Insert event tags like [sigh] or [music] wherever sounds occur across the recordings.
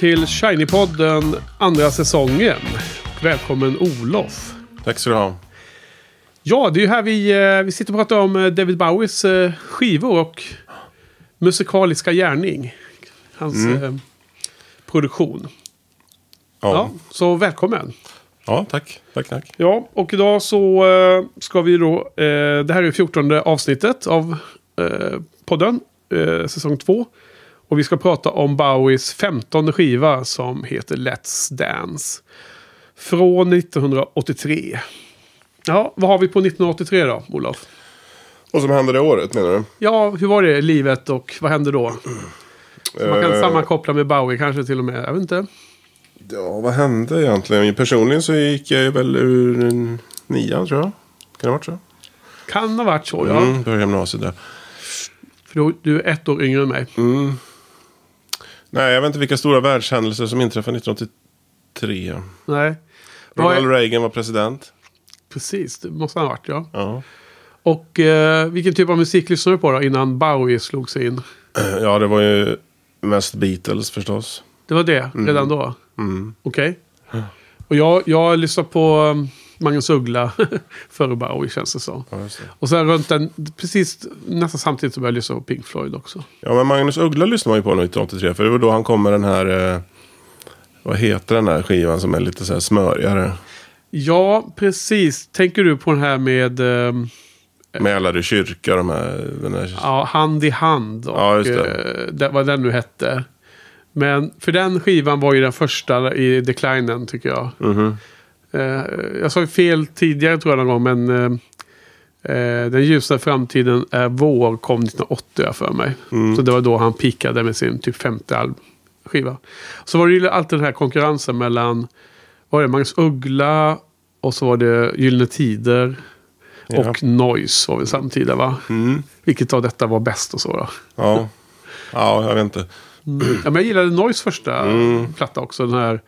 till Shiny-podden andra säsongen. Välkommen Olof. Tack ska du ha. Ja, det är ju här vi, eh, vi sitter och pratar om eh, David Bowies eh, skivor och musikaliska gärning. Hans eh, produktion. Ja. Ja, så välkommen. ja tack. Tack, tack. Ja, och idag så ska vi då... Det här är det 14 avsnittet av podden, säsong 2. Och vi ska prata om Bowies 15 skiva som heter Let's Dance. Från 1983. Ja, vad har vi på 1983 då, Olof? Och som hände det året menar du? Ja, hur var det livet och vad hände då? Så man kan Eh, sammankoppla med Bowie kanske till och med. Jag vet inte. Ja, vad hände egentligen? Personligen så gick jag väl ur nian tror jag. Kan det ha varit så? Kan ha varit så, ja. Mm, började gymnasiet där. För du, du är ett år yngre än mig. Mm. Nej, jag vet inte vilka stora världshändelser som inträffade 1983. Nej. Ronald Reagan var president. Precis, det måste han ha varit, ja. Ja, Och eh, vilken typ av musik lyssnade du på då innan Bowie slog sig in? [clears throat] ja det var ju mest Beatles förstås. Det var det redan då? Mm. Okej. Och jag, jag lyssnade på um, Magnus Uggla [laughs] före Bowie känns det som. Ja, det. Och sen runt den, precis nästan samtidigt så började jag lyssna på Pink Floyd också. ja, men Magnus Uggla lyssnade man ju på 1983. För det var då han kom med den här... Eh, vad heter den här skivan som är lite så här smörigare? Ja, precis. Tänker du på den här med um, Mälare kyrka, de här... Den här ja, Hand i hand och Ja, just det. eh, det, vad den nu hette. Men för den skivan var ju den första i declinen tycker jag. Mhm. Eh, jag sa fel tidigare tror jag någon gång, men eh, eh, Den ljusa framtiden är vår kom 1980 jag för mig. Mm. Så det var då han pikade med sin typ femte skiva. Så var det ju alltid den här konkurrensen mellan var det, Magnus Uggla och så var det Gyllene Tider. Ja. Och Noise var väl samtida va? Mm. Vilket av detta var bäst och så då? Ja. ja, jag vet inte. Ja, men jag gillade Noise första Mm. platta också. Den här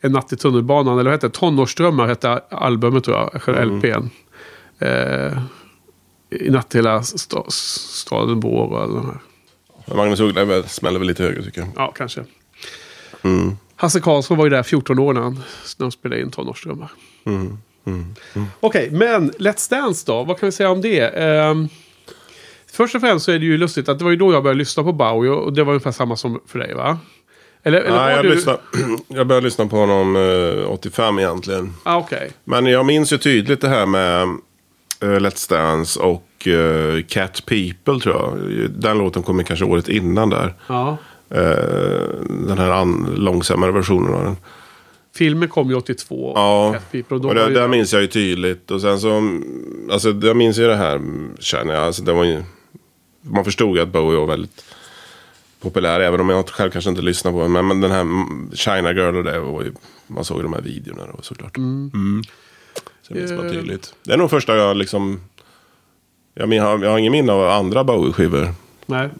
En natt i tunnelbanan. Eller vad hette det? Tonårsdrömmar hette albumet tror jag. Själva Mm. LPn. Eh, I natt hela sta, staden bor och de här. Magnus Uggla smäller väl lite högre tycker jag. Ja, kanske. Mm. Hasse Karlsson var ju där 14 år när han, när han spelade in Tonårsdrömmar. Mm. Mm. Okej, men Let's Dance då? Vad kan vi säga om det? Ehm, först och främst så är det ju lustigt att det var ju då jag började lyssna på Bowie. Och det var ungefär samma som för dig va? Eller, eller Nej, jag, du... lyssnade, [clears throat] jag började lyssna på honom eh, 85 egentligen. Ah, Okej. Men jag minns ju tydligt det här med eh, Let's Dance och eh, Cat People tror jag. Den låten kom kanske året innan där. Ja. Eh, den här an- långsammare versionen av den. Filmen kom ju 82. Ja, Cat People, och och var det, ju- där minns jag ju tydligt. Och sen så, alltså jag minns ju det här, känner jag. Alltså, det var ju, man förstod ju att Bowie var väldigt populär, även om jag själv kanske inte lyssnade på den. Men, men den här mm, China Girl och det var ju, man såg de här videorna då såklart. Mm. Så jag minns bara tydligt. Det är nog första jag liksom, jag, min, jag har ingen minne av andra Bowie-skivor. Nej.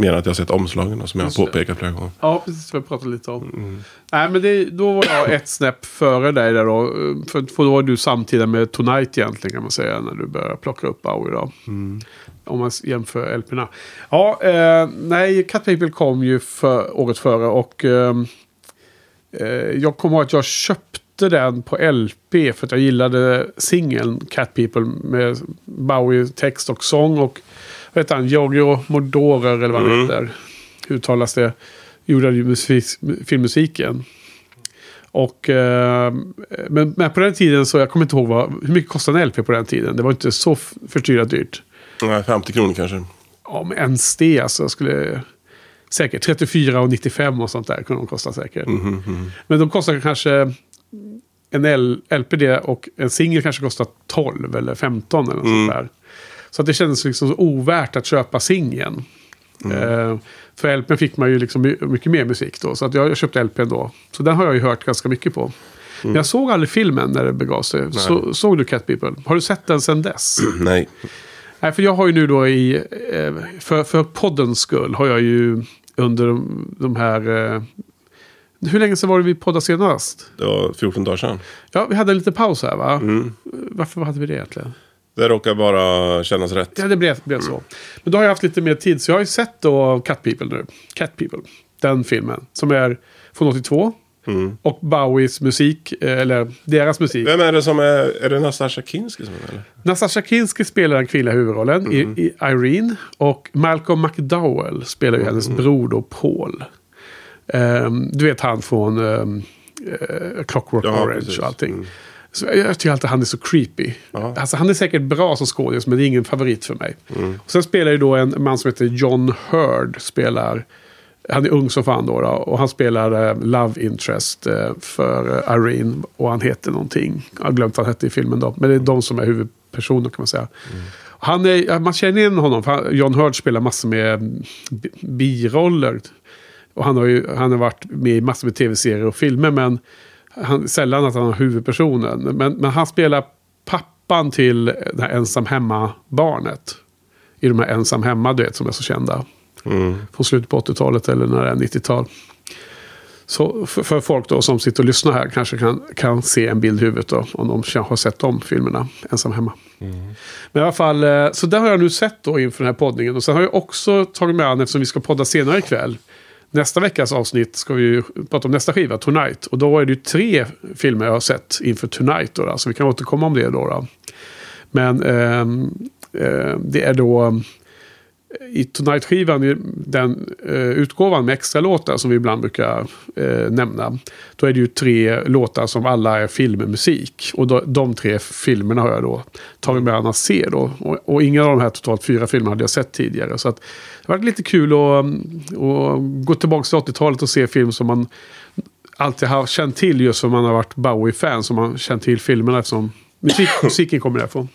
Mer än att jag har sett omslagen som jag har påpekat flera gånger. Ja, precis jag pratade lite om. Mm. Nej, men det, då var jag [coughs] ett snäpp före dig där då. För, för då var du samtida med Tonight egentligen kan man säga. När du började plocka upp Bowie då. Mm. Om man jämför LP'na. Ja, eh, nej, Cat People kom ju för, året före. Och eh, eh, jag kommer ihåg att jag köpte den på LP. För att jag gillade singeln Cat People. Med Bowie-text och sång. Och heter han? Giorgio Moroder eller vad han Mm. heter. Hur uttalas det? Gjorde ju musik, filmmusiken. Och, eh, men, men på den tiden så, jag kommer inte ihåg vad, hur mycket kostade en LP på den tiden. Det var inte så f- förtvivlat dyrt. Nej, 50 kronor kanske. Ja, men ens det alltså. Skulle, säkert 34 och 95 och sånt där kunde de kosta säkert. Men de kostar kanske en L- LP det och en singel kanske kostar 12 eller 15 eller något sånt där. Så att det kändes liksom så ovärt att köpa singeln. Eh, för LP fick man ju liksom my- mycket mer musik då. Så att jag, köpte LP då. Så den har jag ju hört ganska mycket på. Men jag såg aldrig filmen när det begav sig. Så, såg du Cat People? Har du sett den sedan dess? [clears throat] Nej. Nej, för jag har ju nu då i... eh, För, för poddens skull har jag ju under de, de här... eh, Hur länge sedan var det vi poddade senast? Det var 14 dagar sedan. Ja, vi hade en liten paus här va? Varför hade vi det egentligen? Det råkar bara kännas rätt. Ja, det blev, blev så. Men då har jag haft lite mer tid, så jag har ju sett då Cat People nu. Cat People. Den filmen. Som är från 82. Och Bowies musik, eh, eller deras musik. Vem är det som är... Är det Nastasja Kinski som är med, eller? Nastasja Kinski spelar den kvinnliga huvudrollen i, i Irene. Och Malcolm McDowell spelar ju hennes bror då, Paul. Ehm, du vet han från um, Clockwork Ja, Orange precis. och allting. Så jag, tycker alltid han är så creepy. Ja. Alltså, han är säkert bra som skådis, men det är ingen favorit för mig. Och sen spelar ju då en man som heter John Hurd. Spelar, han är ung som fan då, då och han spelar eh, Love Interest eh, för eh, Irene. Och han heter någonting. Jag har glömt vad han hette i filmen då. Men det är de som är huvudpersoner kan man säga. Han är, man känner igen honom. För John Hurd spelar massor med mm, bi- biroller. Och han har ju han har varit med i massor med tv-serier och filmer. Men han, sällan att han har huvudpersonen. Men, men han spelar pappan till det här ensam hemma-barnet. I de här ensam hemma, du vet, som är så kända. Från slutet på 80-talet eller när det är 90-tal. Så för, för folk då som sitter och lyssnar här kanske kan, kan se en bild i huvudet då. Om de kanske har sett de filmerna ensam hemma. Men i alla fall, eh, så där har jag nu sett då inför den här poddningen. Och sen har jag också tagit med an, eftersom vi ska podda senare ikväll. Nästa veckas avsnitt ska vi ju prata om nästa skiva, Tonight. Och då är det ju tre filmer jag har sett inför Tonight. Då, då, så vi kan återkomma om det då. då. Men eh, det är då i Tonight-skivan, den eh, utgåvan med extra låtar som vi ibland brukar eh, nämna. Då är det ju tre låtar som alla är filmmusik. Och då, de tre filmerna har jag då tagit med att se då. Och, och inga av de här totalt fyra filmerna hade jag sett tidigare. Så att det har varit lite kul att, att gå tillbaka till 80-talet och se film som man alltid har känt till just för man har varit Bowie-fan. Som man känt till filmerna eftersom musik, [coughs] musiken kommer därifrån.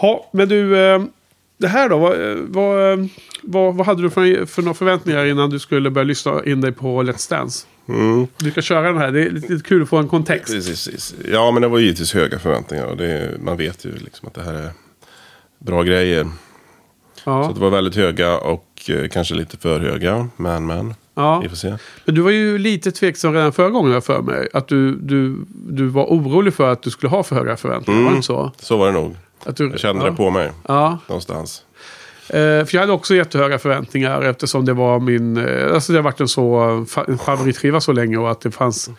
Ja, men du, eh, det här då, vad, vad, vad, vad hade du för, för några förväntningar innan du skulle börja lyssna in dig på Let's Dance? Du ska köra den här, det är lite, kul att få en kontext. Precis. Ja, men det var givetvis höga förväntningar. Det, man vet ju liksom att det här är bra grejer. Så Ja, det var väldigt höga och eh, kanske lite för höga. Men, men. ja. Vi får se. Men du var ju lite tveksam redan förra gången för mig. Att du, du, du var orolig för att du skulle ha för höga förväntningar, var det inte så? Så var det nog. Att du, Jag kände ja. det på mig. Ja, Någonstans. Eh, för jag hade också jättehöga förväntningar eftersom det var min... Eh, alltså det har varit en så en favoritskiva så länge och att det fanns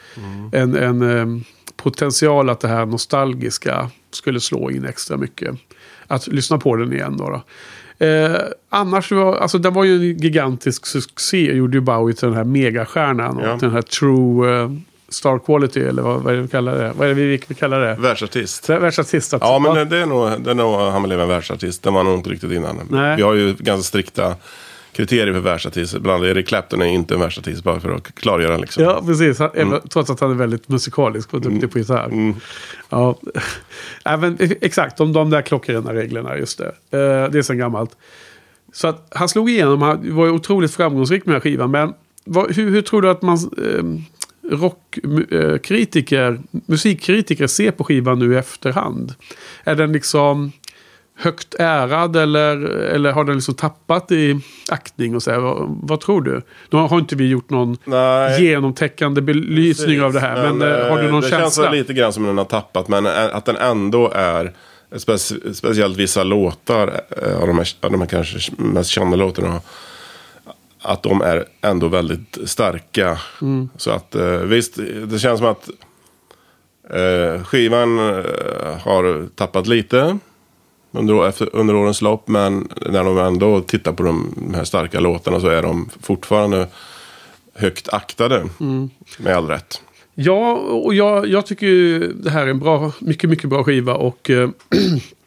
en, en eh, potential att det här nostalgiska skulle slå in extra mycket. Att lyssna på den igen då. då. Eh, annars var, alltså den var ju en gigantisk succé. Gjorde ju Bowie till den här megastjärnan. Och Ja. till den här true eh, star quality. Eller vad, vad är det vi kallar det? Vad är det vi, vi kallar det? Världsartist. Världsartist. också. Ja, men det, det är nog, det är nog han blev en världsartist. Det var nog inte riktigt innan. Nej. Vi har ju ganska strikta kriterier för världsartist. Bland annat Eric Clapton är inte en världsartist, bara för att klargöra liksom. Ja, precis. Han, även- Trots att han är väldigt musikalisk och duktig på gitarr. Ja, [laughs] även, exakt, de, de där klockrena reglerna, just det. Eh, det är sen gammalt. Så att han slog igenom, han var ju otroligt framgångsrik med den här skivan. Men vad, hur, hur tror du att man, eh, rockkritiker, musikkritiker ser på skivan nu i efterhand? Är den liksom högt ärad eller, eller har den liksom tappat i aktning? och så här? Vad, vad tror du? Nu har inte vi gjort någon Nej. genomtäckande belysning av det här. Men, eh, har du någon det känsla? känns väl lite grann som den har tappat. Men ä- att den ändå är, spec- speciellt vissa låtar eh, av de här, av de här kanske mest kända låtarna. Att de är ändå väldigt starka. Mm. Så att eh, visst, det känns som att eh, skivan eh, har tappat lite. Under, under årens lopp. Men när de ändå tittar på de, här starka låtarna så är de fortfarande högt aktade. Mm. Med all rätt. Ja, och jag, jag tycker det här är en bra, mycket, mycket bra skiva. Och [clears throat]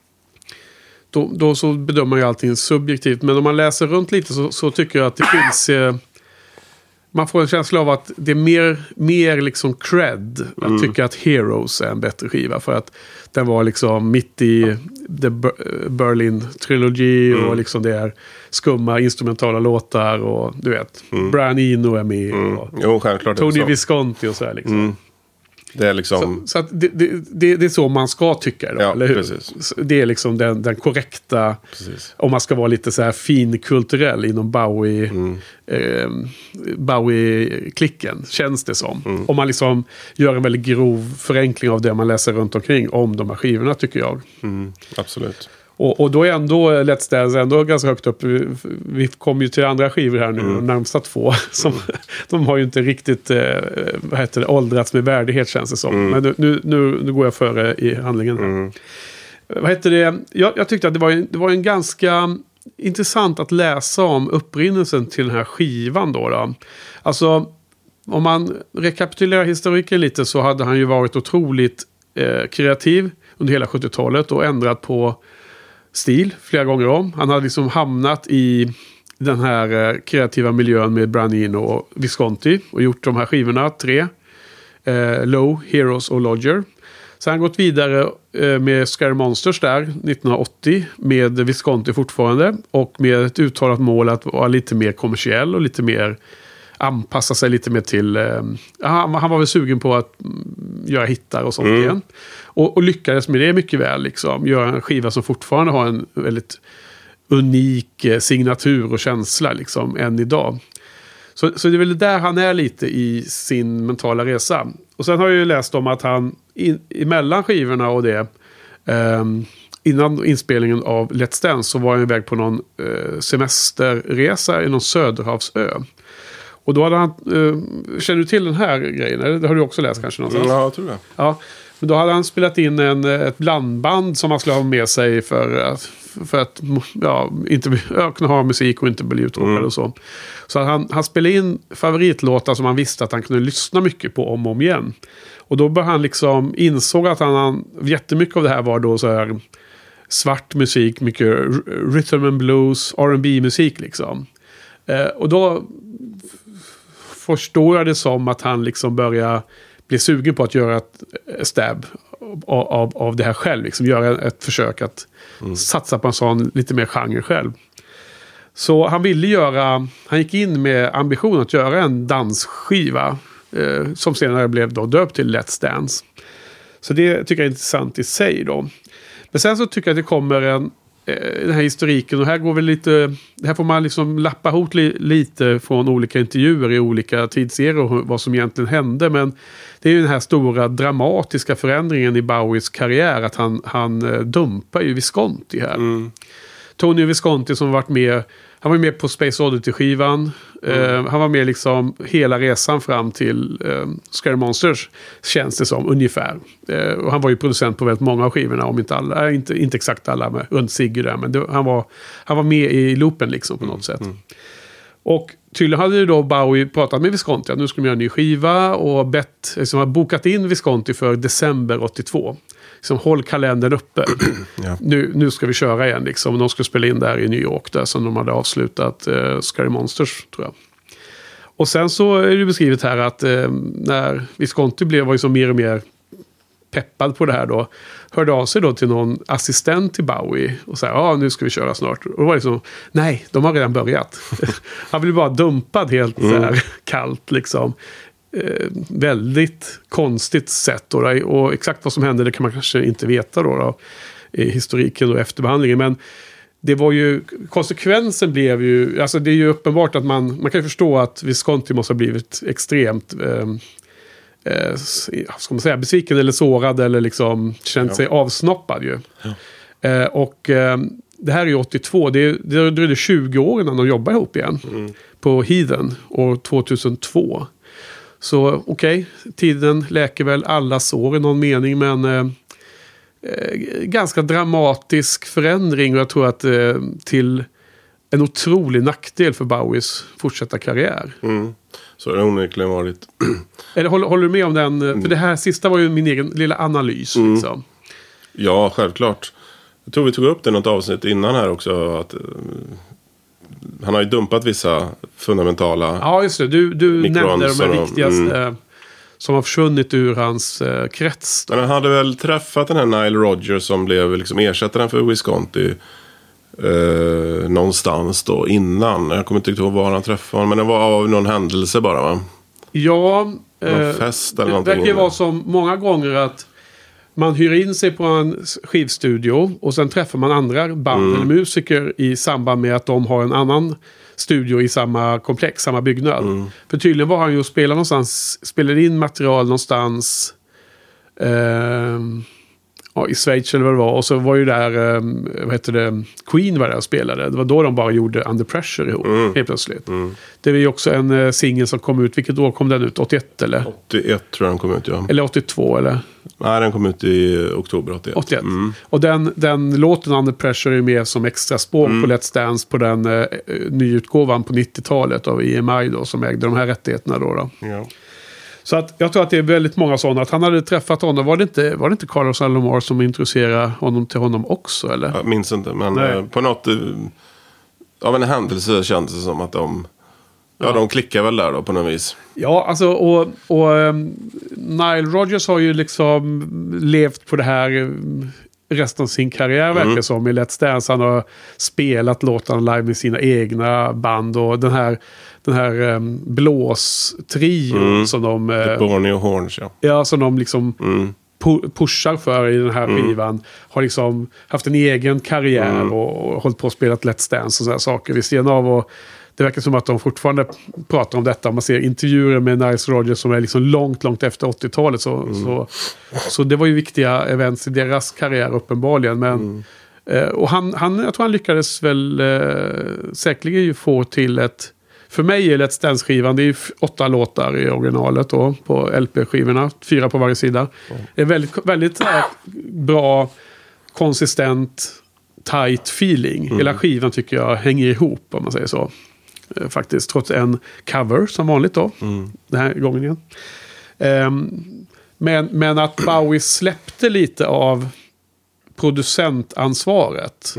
då, då så bedömer man ju allting subjektivt. Men om man läser runt lite så, så tycker jag att det finns... Eh, man får en känsla av att det är mer, mer liksom cred. att tycka att Heroes är en bättre skiva. För att den var liksom mitt i The Ber- Berlin Trilogy. Och liksom det är skumma instrumentala låtar. Och du vet, Brian Eno är med. Och Jo, självklart. Tony. Visconti och sådär liksom. Det är liksom... Så att det, det, det, är så man ska tycka då, Ja, eller hur? precis. Så Det är liksom den, den korrekta, Precis. om man ska vara lite så här finkulturell inom Bowie, Mm. eh, Bowie-klicken, känns det som. Mm. Om man liksom gör en väldigt grov förenkling av det man läser runt omkring om de här skivorna tycker jag. Mm, absolut. Och, och då är ändå Let's Dance ändå ganska högt upp. Vi, vi kommer ju till andra skivor här nu, Mm. de närmsta två. [laughs] Som, De har ju inte riktigt eh, vad heter det, åldrats med värdighet känns det som. Mm. Men nu, nu, nu, nu går jag före i handlingen. Här. Vad heter det? Jag, jag tyckte att det var, en, det var en ganska intressant att läsa om upprinnelsen till den här skivan. Då, då. Alltså, om man rekapitulerar historiken lite så hade han ju varit otroligt eh, kreativ under hela 70-talet och ändrat på stil flera gånger om. Han hade liksom hamnat i den här eh, kreativa miljön med Branino och Visconti och gjort de här skivorna, tre. Eh, Low, Heroes och Lodger. Så han gått vidare eh, med Scary Monsters där 1980 med Visconti fortfarande och med ett uttalat mål att vara lite mer kommersiell och lite mer anpassa sig lite mer till... Eh, han, han var väl sugen på att mm, göra hittar och sånt igen. Och, och lyckades med det mycket väl. Liksom. Göra en skiva som fortfarande har en väldigt unik eh, signatur och känsla liksom, än idag. Så, så det är väl där han är lite i sin mentala resa. Och sen har jag ju läst om att han in, emellan skivorna och det ehm, innan inspelningen av Let's Dance så var han iväg på någon eh, semesterresa i någon söderhavsö. Och då hade han, eh, känner du till den här grejen? Eller? Det har du också läst kanske någonstans? Ja, jag tror det. Ja, men då hade han spelat in en, ett blandband som han skulle ha med sig för att, för att ja, inte [laughs] kunna ha musik och inte bli uttråkad och så. Så han, han spelade in favoritlåtar som han visste att han kunde lyssna mycket på om och om igen. Och då började han liksom, insåg att han, han jättemycket av det här var då så här svart musik, mycket rhythm and blues, R&B musik liksom. Eh, och då förstår jag det som att han liksom börjar bli sugen på att göra ett stab av, av, av det här själv. Liksom göra ett försök att satsa på en sån lite mer genre själv. Så han ville göra, han gick in med ambition att göra en dansskiva. Eh, som senare blev då döpt till Let's Dance. Så det tycker jag är intressant i sig då. Men sen så tycker jag att det kommer en, den här historiken och här går väl lite, här får man liksom lappa ihop li, lite från olika intervjuer i olika tidsserier vad som egentligen hände. Men det är ju den här stora dramatiska förändringen i Bowies karriär att han, han eh, dumpar ju Visconti här. Tony Visconti som varit med, han var med på Space Oddity-skivan. Eh, han var med liksom hela resan fram till eh, Scary Monsters, känns det som, ungefär. Eh, och han var ju producent på väldigt många av skivorna, om inte alla, äh, inte, inte exakt alla, med runt Sigge där, men det, han, var, han var med i loopen liksom på något sätt. Och tydligen hade ju då Bowie pratat med Visconti att nu ska de göra en ny skiva och bett, liksom bokat in Visconti för december 82. Liksom, håll kalendern uppe. [clears throat] Ja. nu, nu ska vi köra igen liksom. De skulle spela in där i New York där som de hade avslutat eh, Scary Monsters tror jag. Och sen så är det beskrivet här att eh, när Visconti blev, var så mer och mer peppad på det här då. Hörde av sig då till någon assistent till Bowie. Och sa ja nu ska vi köra snart. Och då var det liksom, nej de har redan börjat. [laughs] Han blev bara dumpad helt så här kallt liksom. Eh, väldigt konstigt sätt. Då, och exakt vad som hände det kan man kanske inte veta då. då I historiken och efterbehandlingen. Men det var ju, konsekvensen blev ju, alltså det är ju uppenbart att man, man kan ju förstå att Visconti måste ha blivit extremt eh, eh, ska man säga, besviken eller sårad eller liksom känt Ja. sig avsnoppad ju. Eh, och eh, det här är ju 82, det, det dröjde 20 år innan de jobbade ihop igen. På Heathen år 2002. Så okej, tiden läker väl alla sår i någon mening men eh, eh, ganska dramatisk förändring och jag tror att eh, till en otrolig nackdel för Bowies fortsatta karriär. Mm. Så har det onekligen varit. [clears throat] Eller håller, håller du med om den? För det här sista var ju min egen lilla analys. Liksom. Ja, självklart. Jag tror vi tog upp det i något avsnitt innan här också. Att, eh, han har ju dumpat vissa fundamentala... Ja, just det. Du, du nämnde de här och- viktigaste som har försvunnit ur hans eh, krets. Då. Men han hade väl träffat den här Nile Rodgers som blev liksom ersättaren för Visconti. Eh, någonstans då innan. Jag kommer inte ihåg var han träffade honom. Men det var av någon händelse bara va? Ja, Någon fest eller det någonting. verkar ju vara som många gånger att man hyr in sig på en skivstudio och sen träffar man andra band Mm. eller musiker i samband med att de har en annan studio i samma komplex, samma byggnad. Mm. För tydligen var han ju och spelade någonstans, spelade in material någonstans ehm, ja, i Schweiz eller vad det var. Och så var ju där, um, vad heter det, Queen var där och spelade. Det var då de bara gjorde Under Pressure ihop, Mm. helt plötsligt. Det är ju också en uh, singel som kom ut, vilket år kom den ut? 81 eller? 81 tror jag den kom ut ja. Eller 82 eller? Nej, den kom ut i oktober 81. 81. Och den, den låten Under Pressure är med som extra spår Mm. på Let's Dance på den eh, nyutgåvan på 90-talet av EMI då som ägde de här rättigheterna då. då. Ja. Så att jag tror att det är väldigt många sådana. Att han hade träffat honom. Var det inte, var det inte Carlos Alomar som introducerade honom till honom också eller? Jag minns inte, men Nej. eh, på något... eh, Av en händelse kändes det som att de... Ja, de klickar väl där då på något vis. Ja, alltså och, och um, Nile Rodgers har ju liksom levt på det här um, resten av sin karriär verkar det som i Let's Dance. Han har spelat låtarna live med sina egna band och den här, den här um, blåstrion som de... eh, Borneo Horns, ja. Ja, som de liksom Mm. pu- pushar för i den här skivan. Har liksom haft en egen karriär Mm. och, och hållit på och spelat Let's Dance och sådana saker vid sidan av. Och det verkar som att de fortfarande pratar om detta. Man ser intervjuer med Nice Rogers som är liksom långt, långt efter 80-talet. Så, Mm. så, så det var ju viktiga events i deras karriär uppenbarligen. Men, Mm. eh, och han, han, jag tror han lyckades väl eh, säkerligen ju få till ett... För mig är Let's Dance-skivan, det är åtta låtar i originalet då, på LP-skivorna. Fyra på varje sida. Det är väldigt, väldigt här, bra, konsistent, tight feeling. Hela skivan tycker jag hänger ihop, om man säger så. Eh, Faktiskt, trots en cover som vanligt då. Den här gången igen. Ehm, men, men att Bowie släppte lite av producentansvaret.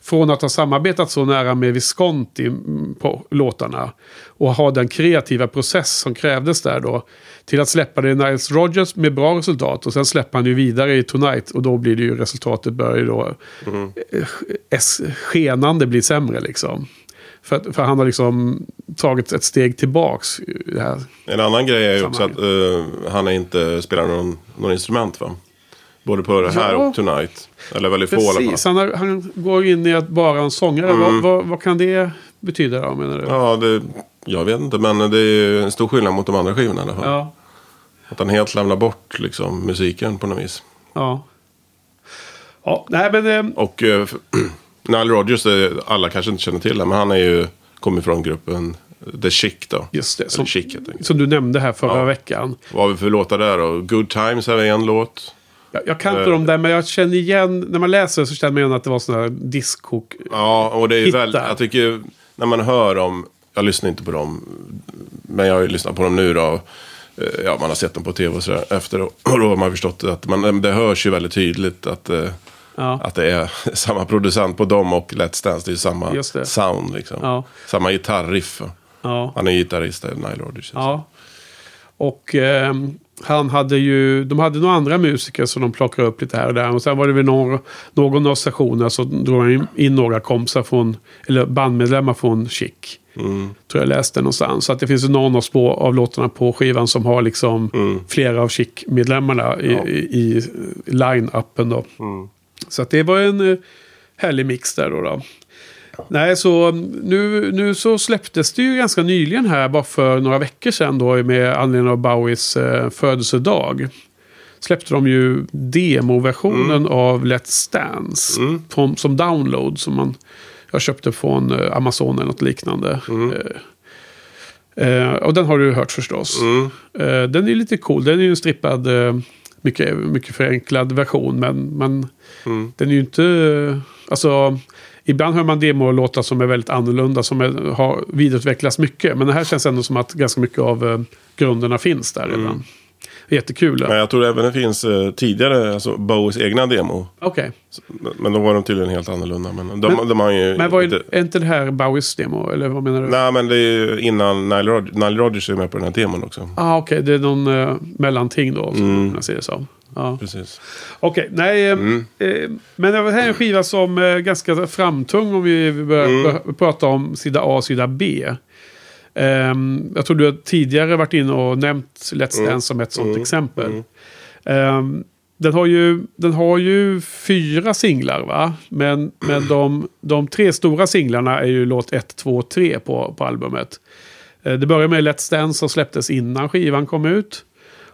Från att ha samarbetat så nära med Visconti mm, på låtarna. Och ha den kreativa process som krävdes där då. Till att släppa det i Niles Rogers med bra resultat. Och sen släpper han ju vidare i Tonight. Och då blir det ju resultatet börjar ju då es- skenande bli sämre liksom. För, för han har liksom tagit ett steg tillbaks. i Det här. En annan grej är ju också att eh, han är inte spelar någon, någon instrument va? Både på det här Ja. och Tonight. Eller väldigt få i. Precis, han, har, han går in i att bara en sångare. Vad, vad, vad kan det betyda då menar du? Ja, det, jag vet inte, men det är ju en stor skillnad mot de andra skivorna i alla fall. Ja. Att han helt lämnar bort liksom, musiken på något vis. Ja. Ja, nej men... Eh, Och eh, [clears throat] Nile Rodgers, eh, alla kanske inte känner till det, men han är ju, kommer från gruppen The Chic då. just det, som, Chic som du nämnde här förra Ja. veckan. Vad har vi för låtar där då? Good Times är en låt. Jag, jag kan inte Eh. dem där, men jag känner igen... När man läser så känner man igen att det var sådana här disco... Ja, och det är ju väldigt, jag tycker när man hör dem, jag lyssnar inte på dem, men jag har ju lyssnat på dem nu då. Eh, Ja, man har sett dem på tv och sådär efter och då har man förstått att man, det hörs ju väldigt tydligt att, eh, Ja. att det är [laughs] samma producent på dem och Let's Dance. Det är ju samma sound liksom. Ja. Samma gitarriff. Ja. Han är gitarrist, Nile Rodgers. Ja. Och ehm, han hade ju, de hade några andra musiker som de plockade upp lite här och där. Och sen var det väl någon, någon av stationerna så drog han in, in några kompisar från, eller bandmedlemmar från Chic. Mm. Tror jag läste någonstans. Så att det finns någon av, spår, av låtarna på skivan som har liksom flera av Chic-medlemmarna i, Mm. Ja. i, i line-upen då. Mm. Så att det var en eh, härlig mix där då. då. Nej, så nu, nu så släpptes det ju ganska nyligen här, bara för några veckor sedan då, med anledning av Bowies eh, födelsedag. Släppte de ju demoversionen av Let's Dance Mm. som, som download som man jag köpte från eh, Amazon eller något liknande. Eh, eh, och den har du hört förstås. Mm. Eh, den är lite cool. Den är ju en strippad, eh, mycket, mycket förenklad version. Men, men Mm. den är ju inte... Alltså, ibland hör man demolåtar som är väldigt annorlunda. Som är, har vidareutvecklats mycket. Men det här känns ändå som att ganska mycket av eh, grunderna finns där redan. Jättekul. Men jag tror även det finns eh, tidigare, alltså Bowies egna demo. Okej. Men- Men då var de tydligen helt annorlunda. Men de, Men- de har ju Men var inte- är inte det här Bowies demo? Eller vad menar du? Nej, men det är ju innan Nile, Rod- Nile Rodgers är med på den här demon också. Ah, Okej, det är någon uh, mellanting då. Som Mm. ser det som. Ja. Precis. Okej, nej. eh, Mm. eh, men det här är en skiva som är ganska framtung om vi börjar Mm. prata om sida A och sida B. Ehm, jag tror du har tidigare varit inne och nämnt Let's Mm. Dance som ett sånt exempel. Ehm, den, har ju, den har ju fyra singlar va? Men, men de, de tre stora singlarna är ju låt 1, 2 och 3 på, på albumet. Eh, Det börjar med Let's Dance som släpptes innan skivan kom ut.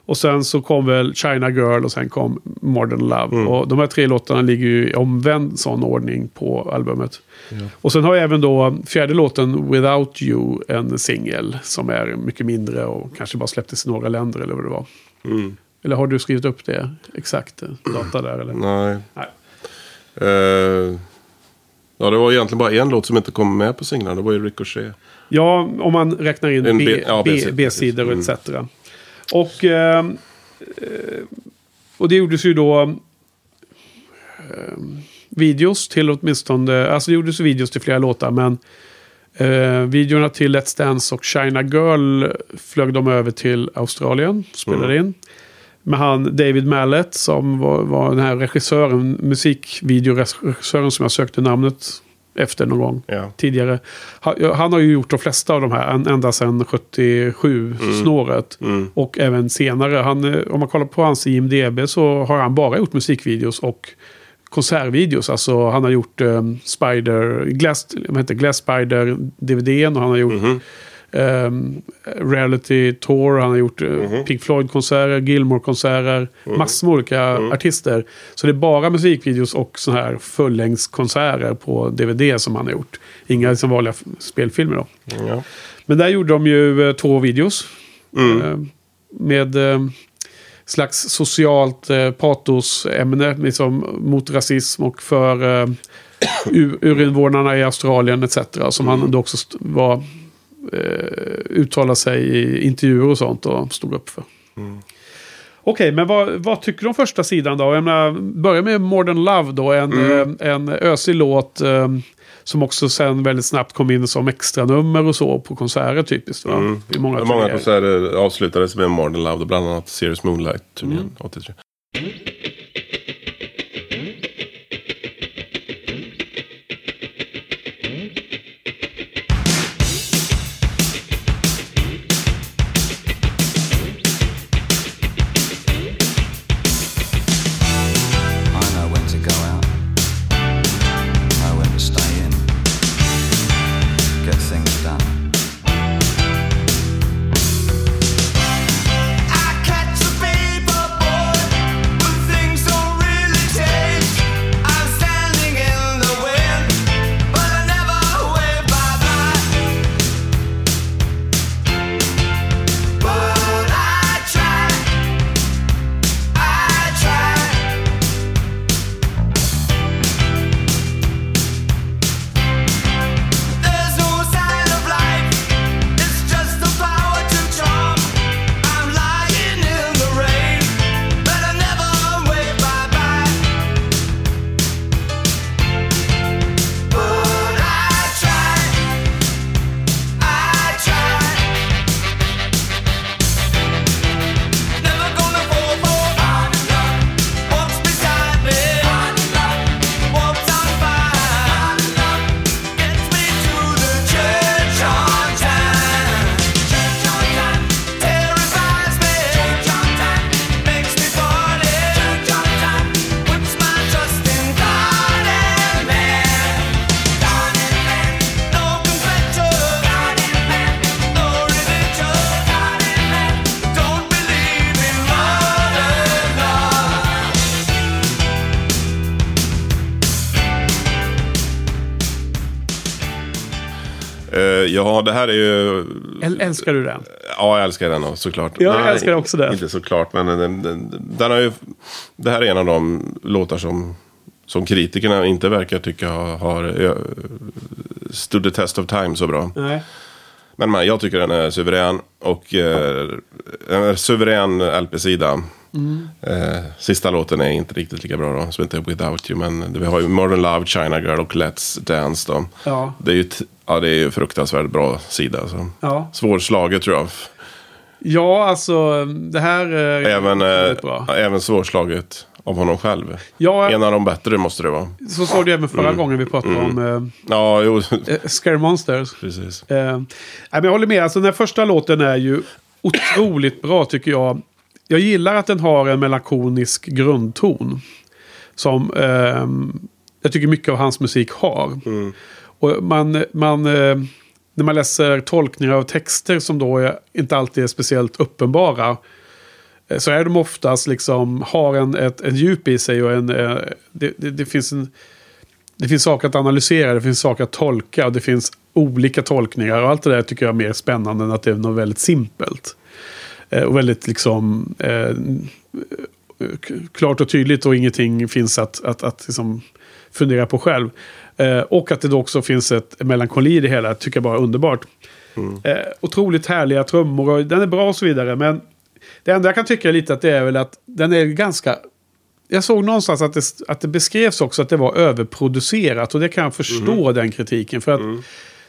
Och sen så kom väl China Girl och sen kom Modern Love. Och de här tre låtarna ligger ju i omvänd sån ordning på albumet. Och sen har jag även då fjärde låten Without You en singel som är mycket mindre och kanske bara släpptes i några länder eller vad det var. Mm. Eller har du skrivit upp det exakt? eh, Data där eller? Nej. Nej. Eh, ja, det var egentligen bara en låt som inte kom med på singlarna. Det var ju Ricochet. Ja, om man räknar in En B- B- ja, B- B-sidor, B-sidor precis. etc. Och, eh, eh, och det gjordes ju då eh, videos till åtminstone, alltså det gjordes videos till flera låtar, men eh, videorna till Let's Dance och China Girl flög de över till Australien, spelade in. Med han David Mallet som var, var den här regissören, musikvideoregissören som jag sökte namnet efter någon gång Ja. tidigare. Ha- Han har ju gjort de flesta av de här än- ända sedan 77-snåret. Mm. Och även senare. Han, eh, om man kollar på hans IMDB så har han bara gjort musikvideos och konsertvideos. Alltså han har gjort um, Spider, Glass, vad heter, det? Glass Spider DVDn och han har gjort Mhm. Ehm, Reality Tour, han har gjort uh, Pink Floyd-konserter, Gilmore-konserter, massor med olika artister. Så det är bara musikvideos och så här fullängdskonserter på DVD som han har gjort. Inga liksom vanliga spelfilmer då. Ja. Men där gjorde de ju eh, två videos. Mm. Eh, med eh, slags socialt eh, patosämne liksom, mot rasism och för eh, ur- urinvånarna i Australien etc. Som han då också var eh, uttalade sig i intervjuer och sånt och stod upp för. Okej, men vad, vad tycker du om första sidan då? Jag menar, börja med Modern Love då, en, eh, en ösig låt eh, som också sen väldigt snabbt kom in som extra nummer och så på konserter typiskt. Va? I många, Många konserter avslutades med Modern Love, bland annat Serious Moonlight-turnén Mm. 83. Ja, det här är ju... Äl- Älskar du den? Ja, jag älskar den såklart. Ja, jag älskar också den. Inte såklart, men den, den, den har ju... Det här är en av de låtar som, som kritikerna inte verkar tycka har, har eh, stood the test of time så bra. Nej. Men, men jag tycker den är suverän. Och eh, en suverän LP-sida. Mm. Eh, sista låten är inte riktigt lika bra då, som inte är Without You. Men vi har ju Modern Love, China Girl och Let's Dance då. Ja. Det är ju ja, det är ju fruktansvärt bra sida. Så. Ja. Svårslaget tror jag. Ja, alltså det här är Även, eh, väldigt bra. även svårslaget av honom själv. Ja, En av de bättre måste det vara. så sa du även förra Mm. gången vi pratade om eh, Ja, jo, eh, Scary Monsters. precis. Eh, men jag håller med, alltså den här första låten är ju otroligt bra tycker jag. Jag gillar att den har en melankolisk grundton. Som ehm, jag tycker mycket av hans musik har. Och man, man, eh, när man läser tolkningar av texter som då är, inte alltid är speciellt uppenbara. eh, Så är de oftast liksom, har en, ett, en djup i sig och en, eh, det, det, det finns en det finns saker att analysera, det finns saker att tolka och det finns olika tolkningar. Och allt det där tycker jag är mer spännande än att det är något väldigt simpelt. Eh, och väldigt liksom eh, klart och tydligt och ingenting finns att, att, att liksom fundera på själv. Eh, och att det då också finns ett melankoli i det hela, tycker jag bara är underbart. Eh, otroligt härliga trummor och den är bra och så vidare. Men det enda jag kan tycka lite att det är väl att den är ganska jag såg någonstans att det, att det beskrevs också att det var överproducerat. Och det kan jag förstå den kritiken. För att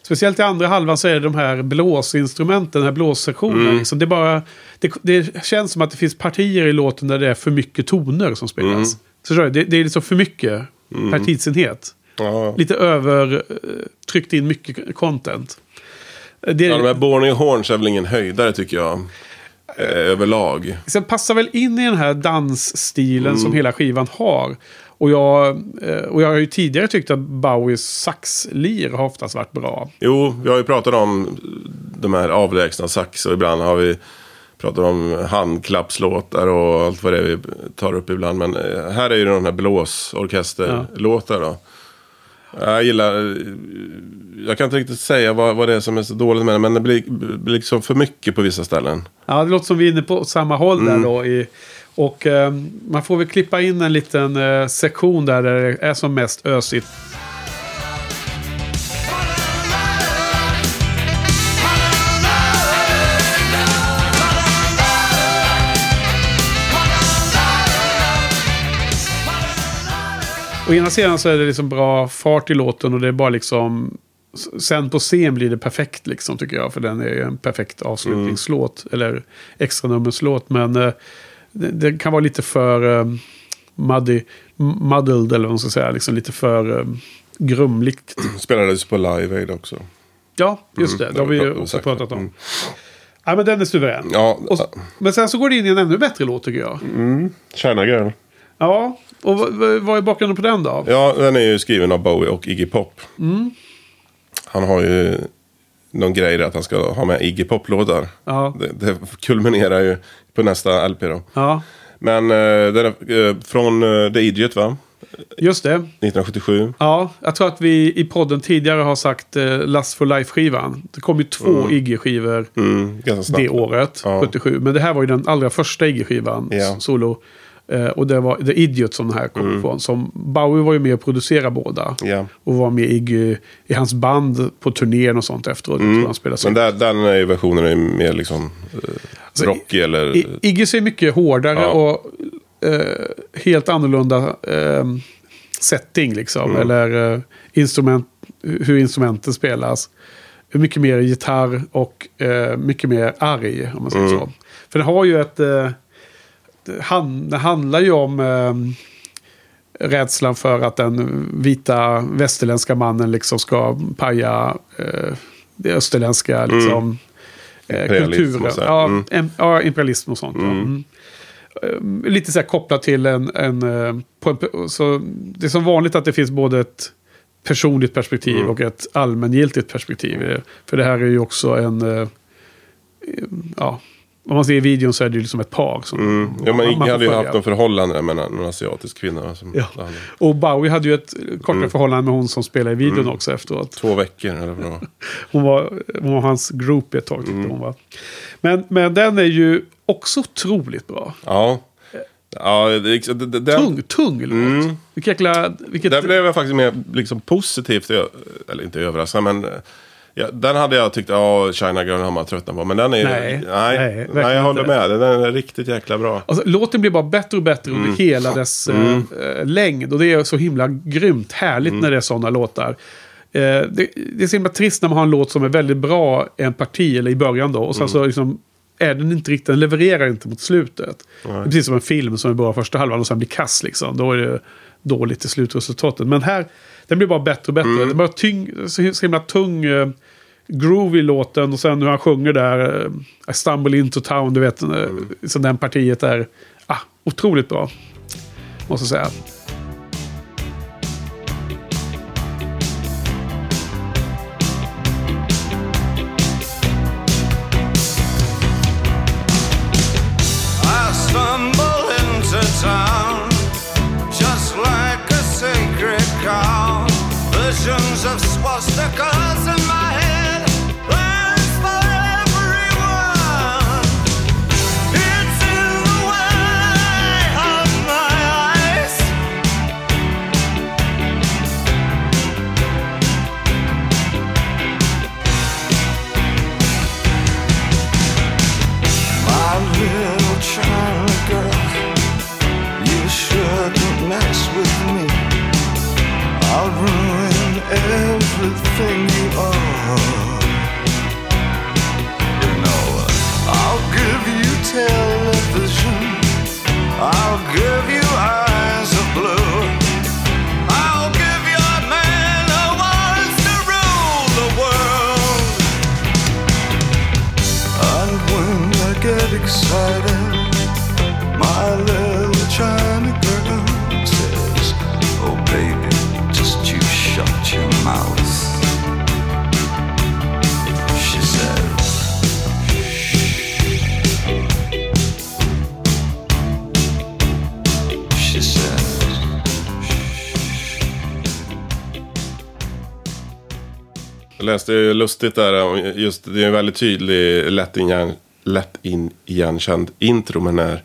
speciellt i andra halvan så är det de här blåsinstrumenten, den här blåssektionen. Så det, är bara, det, det känns som att det finns partier i låten där det är för mycket toner som spelas. Så förstår du? det, det är liksom för mycket per tidsenhet. Ja. Lite över, eh, tryckt in mycket content. Det, Ja, de här Borny Horns är väl ingen höjdare tycker jag. Eh, överlag. Sen passar väl in i den här dansstilen Mm. som hela skivan har. Och jag, eh, och jag har ju tidigare tyckt att Bowies saxlir har oftast varit bra. Jo, vi har ju pratat om de här avlägsna sax och ibland har vi pratat om handklappslåtar och allt vad det är vi tar upp ibland. Men eh, här är ju de här blåsorkesterlåtar då. Jag gillar, jag kan inte riktigt säga vad, vad det är som är så dåligt med det, men det blir, blir liksom för mycket på vissa ställen. Ja, det låter som vi är inne på samma håll Mm. där då. I, och eh, man får väl klippa in en liten eh, sektion där, det är som mest ösigt. Å ena sidan så är det liksom bra fart i låten och det är bara liksom... Sen på scen blir det perfekt liksom tycker jag. För den är en perfekt avslutningslåt. Eller extranummerslåt. Men eh, det, kan vara lite för eh, muddy, muddled eller vad man ska säga. Liksom lite för eh, grumligt. Spelades på Live Aid också. Ja, just det. Det har vi ju också pratat om. Mm. Ja, men den är suverän. Ja, Och, men sen så går det in i en ännu bättre låt tycker jag. China Girl. Ja, och vad- är bakgrunden på den då? Ja, den är ju skriven av Bowie och Iggy Pop. Han har ju någon grej där att han ska ha med Iggy Pop-låtar. Ja. Det, det kulminerar ju på nästa LP då. Ja, Men eh, den eh, från eh, The Idiot va? just det. 1977. Ja, jag tror att vi i podden tidigare har sagt eh, Last for Life-skivan. Det kom ju två Iggy-skivor Mm, ganska snabbt. det året, Ja. 77. Men det här var ju den allra första Iggy-skivan, s- solo. Eh, och det var The Idiot som den här kom ifrån. Som Bowie var ju med och producerade båda. Ja. Och var med Iggy i hans band på turnén och sånt efteråt. Tror han spelade Men där, den är ju versionen är mer liksom eh, rockig eller... I, Iggy ser mycket hårdare Ja. och eh, helt annorlunda eh, setting liksom. Mm. Eller eh, instrument, hur instrumenten spelas. Mycket mer gitarr och eh, mycket mer arg om man säger Mm. så. För det har ju ett... Eh, han, det handlar ju om eh, rädslan för att den vita västerländska mannen liksom ska paja eh, det österländska liksom, eh, Mm. Kulturen. Ja, Mm. em, ja, imperialism och sånt. ja. Mm. Eh, Lite så här kopplat till en... en, eh, på en så det är som vanligt att det finns både ett personligt perspektiv Mm. och ett allmängiltigt perspektiv. För det här är ju också en... Ja, om man ser i videon så är det ju liksom ett par. Som Mm. Ja, men man- hade ju haft en förhållande med en, asiatisk kvinna. Som, Ja. Och Bowie hade ju ett kortare Mm. förhållande med hon som spelar i videon också efteråt. Två veckor eller vad. [laughs] Hon var, hon var hans groupie ett tag. Mm. Hon var. Men, men den är ju också otroligt bra. Ja. Ja, det, det, det, det, Tung, tung låt. Mm. Vilket jäkla... Vilket, Där blev jag faktiskt mer liksom, positivt, eller inte överraskad, men Ja, den hade jag tyckt, ja, China Girl har man tröttnat på. Men den är Nej, nej, nej, nej, jag håller med. Den är riktigt jäkla bra. Alltså, låten blir bara bättre och bättre under hela dess eh, eh, längd. Och det är så himla grymt härligt när det är sådana låtar. Eh, det, det är så himla trist när man har en låt som är väldigt bra en parti eller i början då. Och sen så liksom är den inte riktigt, den levererar inte mot slutet. Precis som en film som är bra första halvan och sen blir kass liksom. Då är det dåligt i slutresultatet. Men här, den blir bara bättre och bättre. Det är bara tyng, så, så himla tung eh, groove i låten. Och sen hur han sjunger där, eh, I stumble into town, du vet. Eh, så den partiet är ah, otroligt bra. Måste jag säga. Där, om just det är en väldigt tydlig, lätt, igen, lätt in, igenkänd intro med när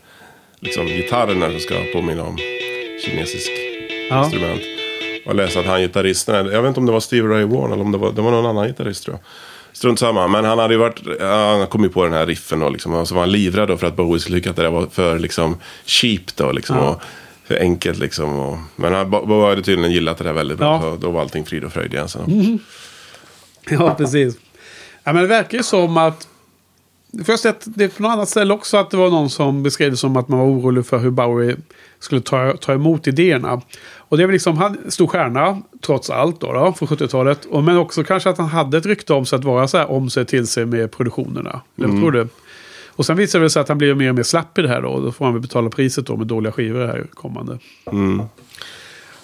liksom, gitarren som ska påminna om kinesisk Ja. instrument. Och läste att han gitarristen, jag vet inte om det var Steve Ray Vaughan eller om det var, det var någon annan gitarrist tror jag. Strunt samma, men han hade ju varit, han kom ju på den här riffen och, liksom, och så var han livrädd då för att Bowie skulle tycka att det där var för liksom, cheap då liksom. Ja. Och, för enkelt liksom. Och, men han, Bowie hade tydligen gillat det där väldigt bra. Ja. Så då var allting frid och fröjd igen. sen. Ja, precis. Ja, men det verkar ju som att... Först att det är på något annat ställe också att det var någon som beskrev det som att man var orolig för hur Bowie skulle ta, ta emot idéerna. Och det är väl liksom, han stor stjärna, trots allt då, då från 70-talet. Och, men också kanske att han hade ett rykte om sig att vara så här om sig till sig med produktionerna. Eller vad tror du? Och sen visar det sig att han blir mer och mer slapp i det här då. Då får han väl betala priset då med dåliga skivor här kommande.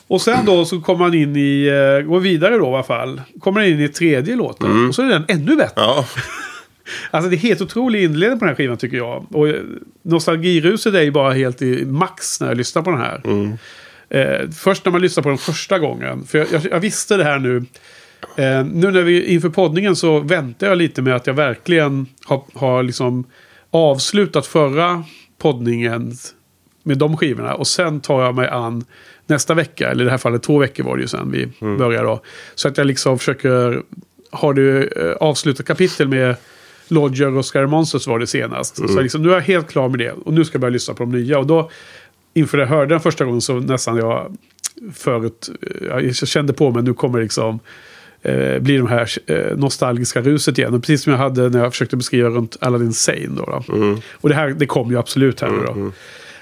Och sen då så kommer han in i, eh, går vidare då i alla fall. Kommer han in i tredje låten. Och så är den ännu bättre. Ja, [laughs] Alltså det är helt otrolig inledning på den här skivan tycker jag. Och eh, nostalgiruset är ju bara helt i max när jag lyssnar på den här. Eh, först när man lyssnar på den första gången. För jag, jag, jag visste det här nu. Eh, nu när vi inför poddningen så väntar jag lite med att jag verkligen har, har liksom avslutat förra poddningen med de skivorna. Och sen tar jag mig an nästa vecka, eller i det här fallet två veckor var det ju sen vi började då. Så att jag liksom försöker ha det eh, avslutat kapitel med Lodger och Scary Monsters var det senast. Så liksom, nu är jag helt klar med det. Och nu ska jag börja lyssna på de nya. Och då, inför jag hörde den första gången så nästan jag förut, eh, jag kände på mig nu kommer liksom eh, bli de här eh, nostalgiska ruset igen. Och precis som jag hade när jag försökte beskriva runt Aladdin Sane. Då, då. Och det här det kom ju absolut här nu då.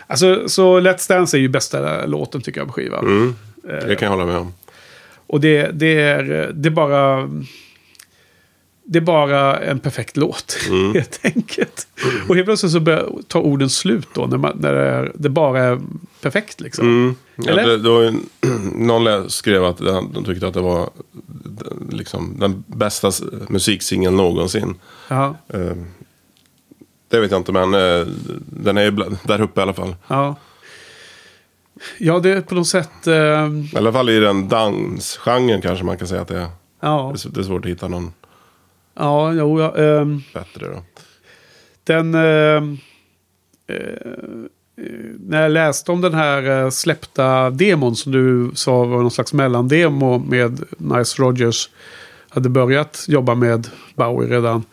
Alltså, så Let's Dance är ju bästa låten tycker jag på skivan. det kan jag hålla med om. Och det, det, är, det är bara... Det är bara en perfekt låt, [laughs] helt enkelt. Och helt plötsligt så börjar ta orden slut då, när, man, när det, är, det bara är perfekt liksom. Ja, Eller? det, det var ju, [clears throat] någon skrev att de, tyckte att det var liksom, den bästa musiksingeln någonsin. Ja, Eh, det vet jag inte, men eh, den är ju där uppe i alla fall. ja. Ja, det är på något sätt... Eh, I alla fall i den dansgenren kanske man kan säga att det är. ja, Det är- Det är svårt att hitta någon ja, jo, ja, ehm, bättre då. Den... Eh, eh, när jag läste om den här eh, släppta demon som du sa var någon slags mellandemo med Nice Rogers hade börjat jobba med Bowie redan.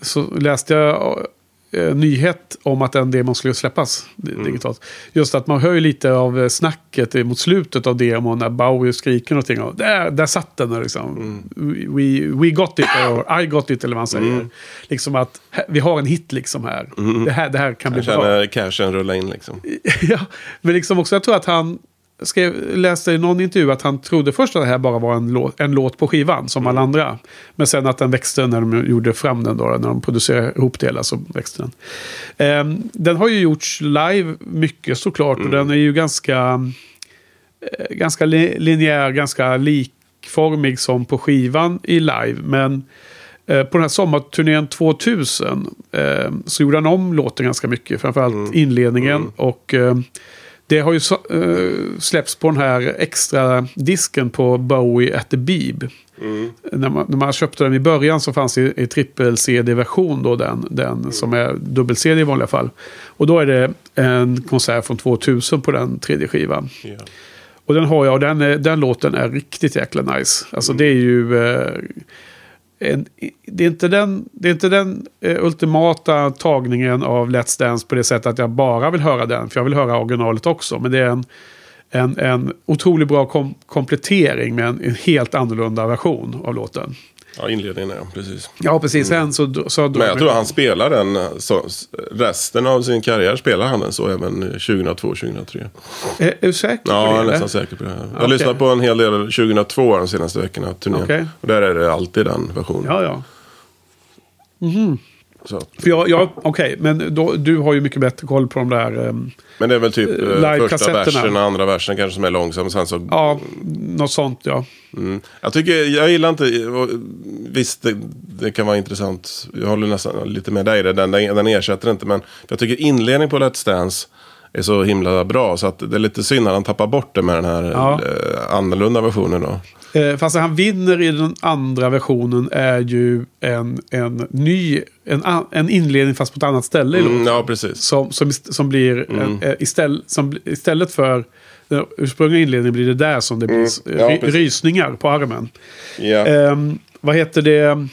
Så läste jag eh, nyhet om att den demon skulle släppas Mm. digitalt. Just att man hör ju lite av eh, snacket mot slutet av demon när Bowie skriker någonting. Och där, där satt den liksom. Mm. We, we got it, or I got it, eller vad man säger. Liksom att vi har en hit liksom här. Det, här det här kan bli Jag bra. känner cashen rulla in liksom. [laughs] ja, men liksom också, jag tror att han skrev, läste i någon intervju att han trodde först att det här bara var en låt, en låt på skivan, som alla andra. Men sen att den växte när de gjorde fram den, då, när de producerade ihop det hela, så växte den. Ehm, den har ju gjorts live mycket såklart, och den är ju ganska, eh, ganska li- linjär, ganska likformig som på skivan i live. Men eh, på den här sommarturnén 2000 eh, så gjorde han om låten ganska mycket. Framförallt inledningen. Och eh, det har ju eh, släppts på den här extra disken på Bowie at the Beeb. När, man, när man köpte den i början så fanns det i trippel-CD-version då den, den som är dubbel-CD i vanliga fall. Och då är det en konsert från 2000 på den tredje skivan. Ja. Och den har jag och den, är- den låten är riktigt jäkla nice. Alltså det är ju... Eh, Eh, en, det är inte den, det är inte den eh, ultimata tagningen av Let's Dance på det sättet att jag bara vill höra den. För jag vill höra originalet också. Men det är en, en, en otroligt bra kom, komplettering med en, en helt annorlunda version av låten ja, inledningen är precis. Ja, precis. Sen så, så Men jag tror han spelar den, så, resten av sin karriär spelar han den så även 2002-2003. Är, du säker på Ja, det? jag är nästan säker på det. Jag har Okej. lyssnat på en hel del 2002 de senaste veckorna, turnén. Okej. Och där är det alltid den versionen. Ja, ja. Så, För jag, jag, Okej, men då, du har ju mycket bättre koll på de där... ehm, men det är väl typ eh, första Live-kassetterna. versen och andra versen kanske som är långsam. Sen så, Ja, något sånt ja. mm. Jag tycker, jag gillar inte, visst det, det kan vara intressant. Jag håller nästan lite med dig, den, den, den ersätter inte. Men jag tycker inledningen på Let's Dance är så himla bra. Så att det är lite synd att han tappar bort det med den här Ja. eh, annorlunda versionen då. Eh, fast han vinner i den andra versionen är ju en, en ny, en, en inledning fast på ett annat ställe i. Mm, ja, precis. Som, som, som blir, en, eh, istället, som, istället för den ursprungliga inledningen blir det där som det blir Mm. Ja, ry, rysningar på armen. Ja. Ehm, vad heter det?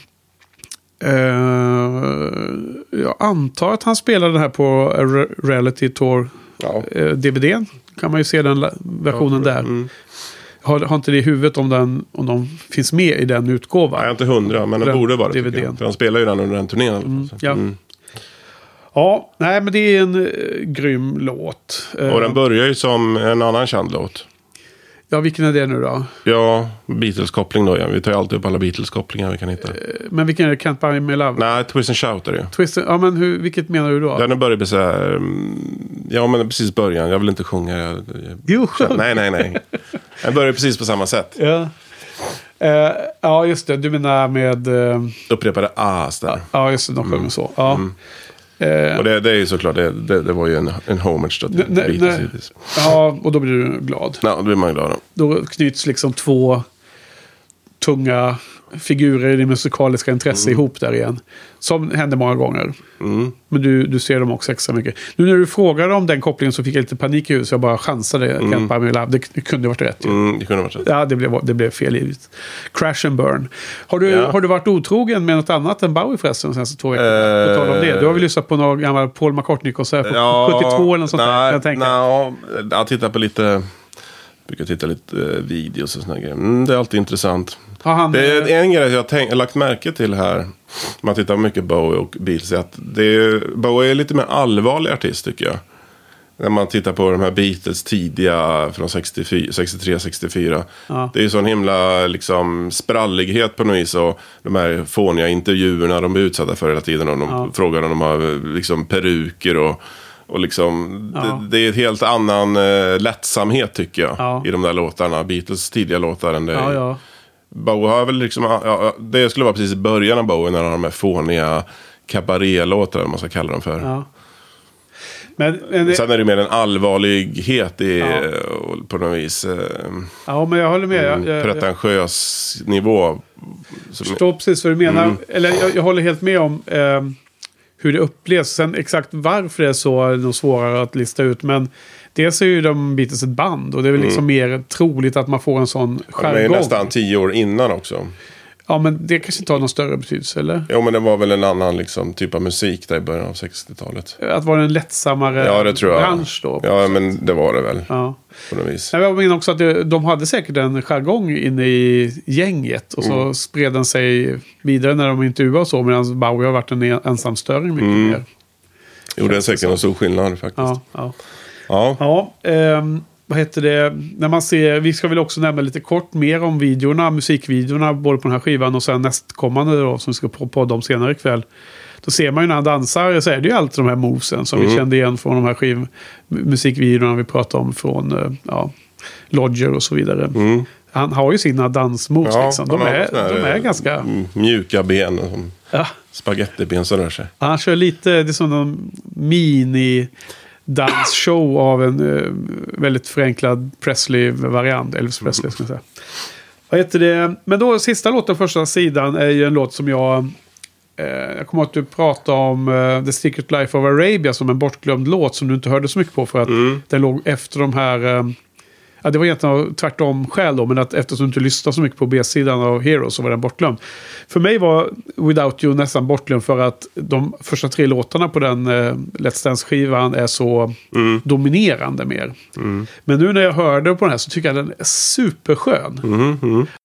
Eh, jag antar att han spelade den här på Re- Reality Tour Ja. eh, DVDn. Kan man ju se den versionen där. Mm. Har, har inte det i huvudet om, den, om de finns med i den utgåvan. Nej, inte hundra, men Den borde vara det. För han spelar ju den under den turnén. så. Ja. Mm. ja, nej men det är en eh, grym låt. Eh, Och den börjar ju som en annan känd låt. Ja, vilken är det nu då? Ja, Beatles-koppling då. Ja. Vi tar ju alltid upp alla Beatles-kopplingar vi kan hitta. Eh, Men vilken är det? Can't Buy Me Love? Nej, Twist and Shout är det ju. Twisted, ja, men hur, vilket menar du då? Den börjar med så här... mm, Ja, men precis början. Jag vill inte sjunga. Jag, jag, Jo, sjung. nej, nej, nej. Den börjar precis på samma sätt. Ja. Eh, ja, just det. Du menar med... eh, Upprepade as där. ja, just det. De sjunger så. Ja. Eh, Och det, det är ju såklart, det, det, det var ju en, en homage då till Beatles. nej. givetvis. ja, och då blir du glad. Ja, då blir man glad. Då. Då knyts liksom två tunga figurer i det musikaliska intresse ihop där igen. Som händer många gånger. Mm. Men du, du ser dem också extra mycket. Nu när du frågade om den kopplingen så fick jag lite panik i huvudet. Så jag bara chansade. Mm. Det, det kunde varit rätt. Mm, det kunde varit rätt. Ja, det blev, det blev fel givet. Crash and Burn. Har du, Ja. har du varit otrogen med något annat än Bowie förresten de senaste två veckorna? Eh, På tal om det. Du har väl lyssnat på någon gammal Paul McCartney-konsert från 72 eller något sånt där? nej, kan Jag tänka. nej, jag tittar på lite... brukar titta lite eh, videos och såna grejer. Mm, det är alltid intressant. Har han, Det är en grej jag tänk, lagt märke till här. Man tittar på mycket Bowie och Beatles. Att det är, Bowie är lite mer allvarlig artist tycker jag. När man tittar på de här Beatles tidiga från 63-64. Ja. Det är ju sån himla liksom, sprallighet på något vis. Och de här fåniga intervjuerna de blir utsatta för hela tiden. Och de Ja. frågar om de har liksom, peruker och, och liksom, Ja. det, det är ett helt annan eh, lättsamhet tycker jag. Ja. I de där låtarna. Beatles tidiga låtar. Än det. Bowie har väl liksom, ja, det skulle vara precis i början av Bowie när han har de här fåniga cabaretlåtar, eller vad man ska kalla dem för. ja. Men, men, det- Sen är det mer en allvarlighet i, Ja. på något vis. Eh, ja, men jag håller med. Jag, jag, jag pretentiös nivå. Som, förstår precis vad du menar. Mm. Eller jag, jag håller helt med om eh, hur det upplevs. Sen exakt varför det är så är nog svårare att lista ut. Men dels är ju de Beatles ett band. Och det är väl liksom mer troligt att man får en sån de är ju jargong. nästan tio år innan också. Ja, men det kanske inte har någon större betydelse, eller? Jo, men det var väl en annan liksom, typ av musik där i början av 60-talet. Att vara en lättsammare Ja, det tror jag. bransch då. Ja, men det var det väl. Ja. På något vis. Jag menar också att det, de hade säkert en jargong inne i gänget. Och så Mm. spred den sig vidare när de intervjuade och så. Medan Bowie har varit en- ensamstöring mycket Mm. mer. Jo, det är säkert en stor skillnad faktiskt. Ja, ja. Ja. ja ehm, vad heter det? När man ser, vi ska väl också nämna lite kort mer om videorna, musikvideorna, både på den här skivan och sen nästkommande då, som vi ska podda om senare ikväll. Då ser man ju när han dansar så är det ju alltid de här movesen som Mm. vi kände igen från de här skiv, musikvideorna vi pratade om från eh, ja, Lodger och så vidare. Mm. Han har ju sina dansmoves liksom. De är, de är ganska... mm, Mjuka ben, Ja, spagettiben som rör sig. han kör lite, det är som en mini dansshow av en eh, väldigt förenklad Presley-variant. Elvis Presley ska jag säga. Vad heter det? Men då sista låten, första sidan, är ju en låt som jag... Eh, jag kommer att du pratade om eh, The Secret Life of Arabia som en bortglömd låt som du inte hörde så mycket på för att den låg efter de här... Ja, det var egentligen tvärtom skäl då, men att eftersom du inte lyssnade så mycket på B-sidan av Heroes så var den bortglömd. För mig var Without You nästan bortglömd för att de första tre låtarna på den eh, Let's Dance-skivan är så dominerande mer. Men nu när jag hörde på den här så tycker jag den är superskön. Just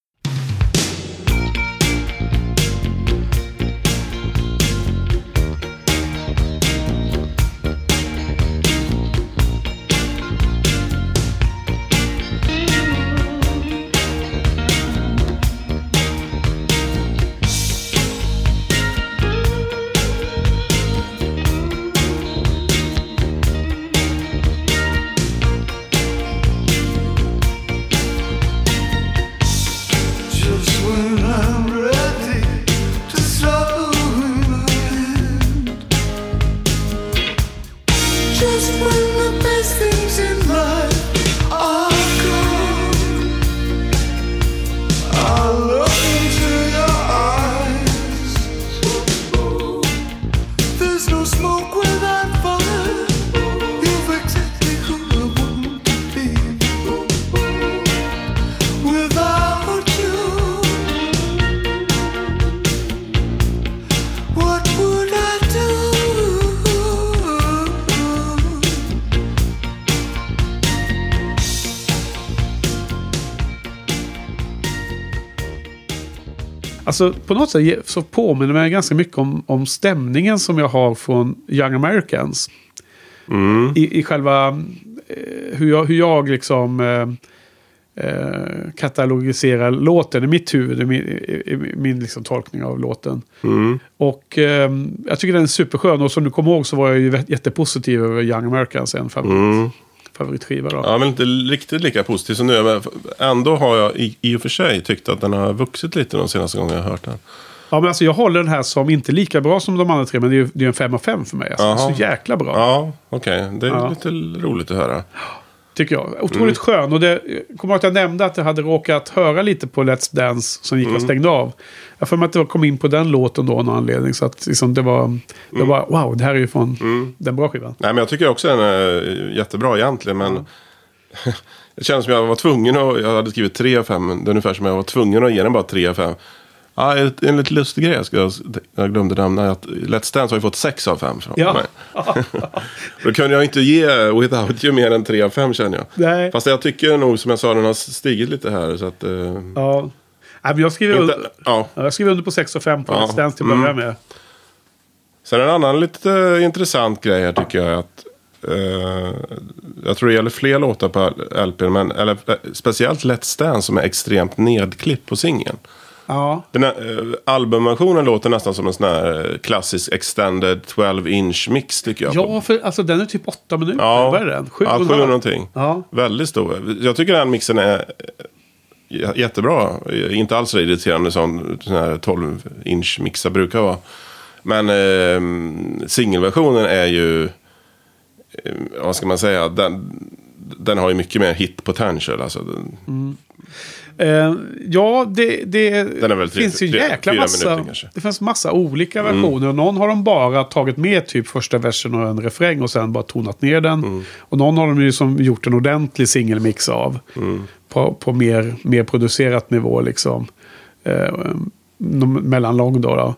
Alltså på något sätt så påminner mig ganska mycket om, om stämningen som jag har från Young Americans. I, I själva eh, hur, jag, hur jag liksom eh, eh, katalogiserar låten i mitt huvud, i min, i, min liksom tolkning av låten. Och eh, jag tycker den är superskön och som du kommer ihåg så var jag ju jättepositiv över Young Americans, en favorit, favoritskiva. Då. Ja, men inte riktigt lika positiv som nu. Men ändå har jag i, i och för sig tyckt att den har vuxit lite de senaste gångerna jag har hört den. Ja, men alltså jag håller den här som inte lika bra som de andra tre, men det är, ju- det är en 5 av 5 för mig. Alltså. Så jäkla bra. Ja, okej. Det är Ja. lite roligt att höra. Tycker jag. Otroligt skön. Och det, jag kommer ihåg att jag nämnde att jag hade råkat höra lite på Let's Dance som gick och stängde av. Jag får mig att det kom in på den låten då av någon anledning. Så att liksom det var, det var wow, det här är ju från den bra skivan. Nej, men jag tycker också den är jättebra egentligen. Men [laughs] det känns som jag var tvungen att... Jag hade skrivit 3 av 5. Det är ungefär som jag var tvungen att ge den bara 3 av 5. Ja, en lite lustig grej jag, jag glömde nämna. Att Let's Dance har ju fått 6 av 5 från Ja. mig. [laughs] Då kunde jag inte ge Without You mer än 3 av 5 känner jag. Nej. Fast jag tycker nog som jag sa, den har stigit lite här. Så att, eh, Ja. Nej, men jag skriver, inte, under, ja. ja, jag skriver under på 6 och 5 på Ja. Let's Dance till att börja med. Sen en annan lite intressant grej här tycker jag att eh, jag tror det gäller fler låtar på LP, men eller, eh, speciellt Let's Dance som är extremt nedklippt på singeln. Ja. Den här, eh, albumversionen låter nästan som en sån här eh, klassisk extended 12-inch mix tycker jag. ja, för alltså den är typ 8 minuter. ja, Vad är den? Sju ja, och en sju halv? och någonting. Ja. Väldigt stor. Jag tycker den mixen är eh, jättebra. Inte alls så irriterande som sån här 12-inch mixar brukar vara. Men eh, singelversionen är ju, eh, vad ska man säga, den, den har ju mycket mer hit potential. Alltså, den, Eh, ja, det, det väl tre- finns ju tre- jäkla massa. Mm. Det finns massa olika versioner. Och någon har de bara tagit med typ första versen och en refräng och sen bara tonat ner den. Mm. Och någon har de ju som gjort en ordentlig singelmix av. Mm. På, på mer, mer producerat nivå liksom. Eh, mellanlång då. då.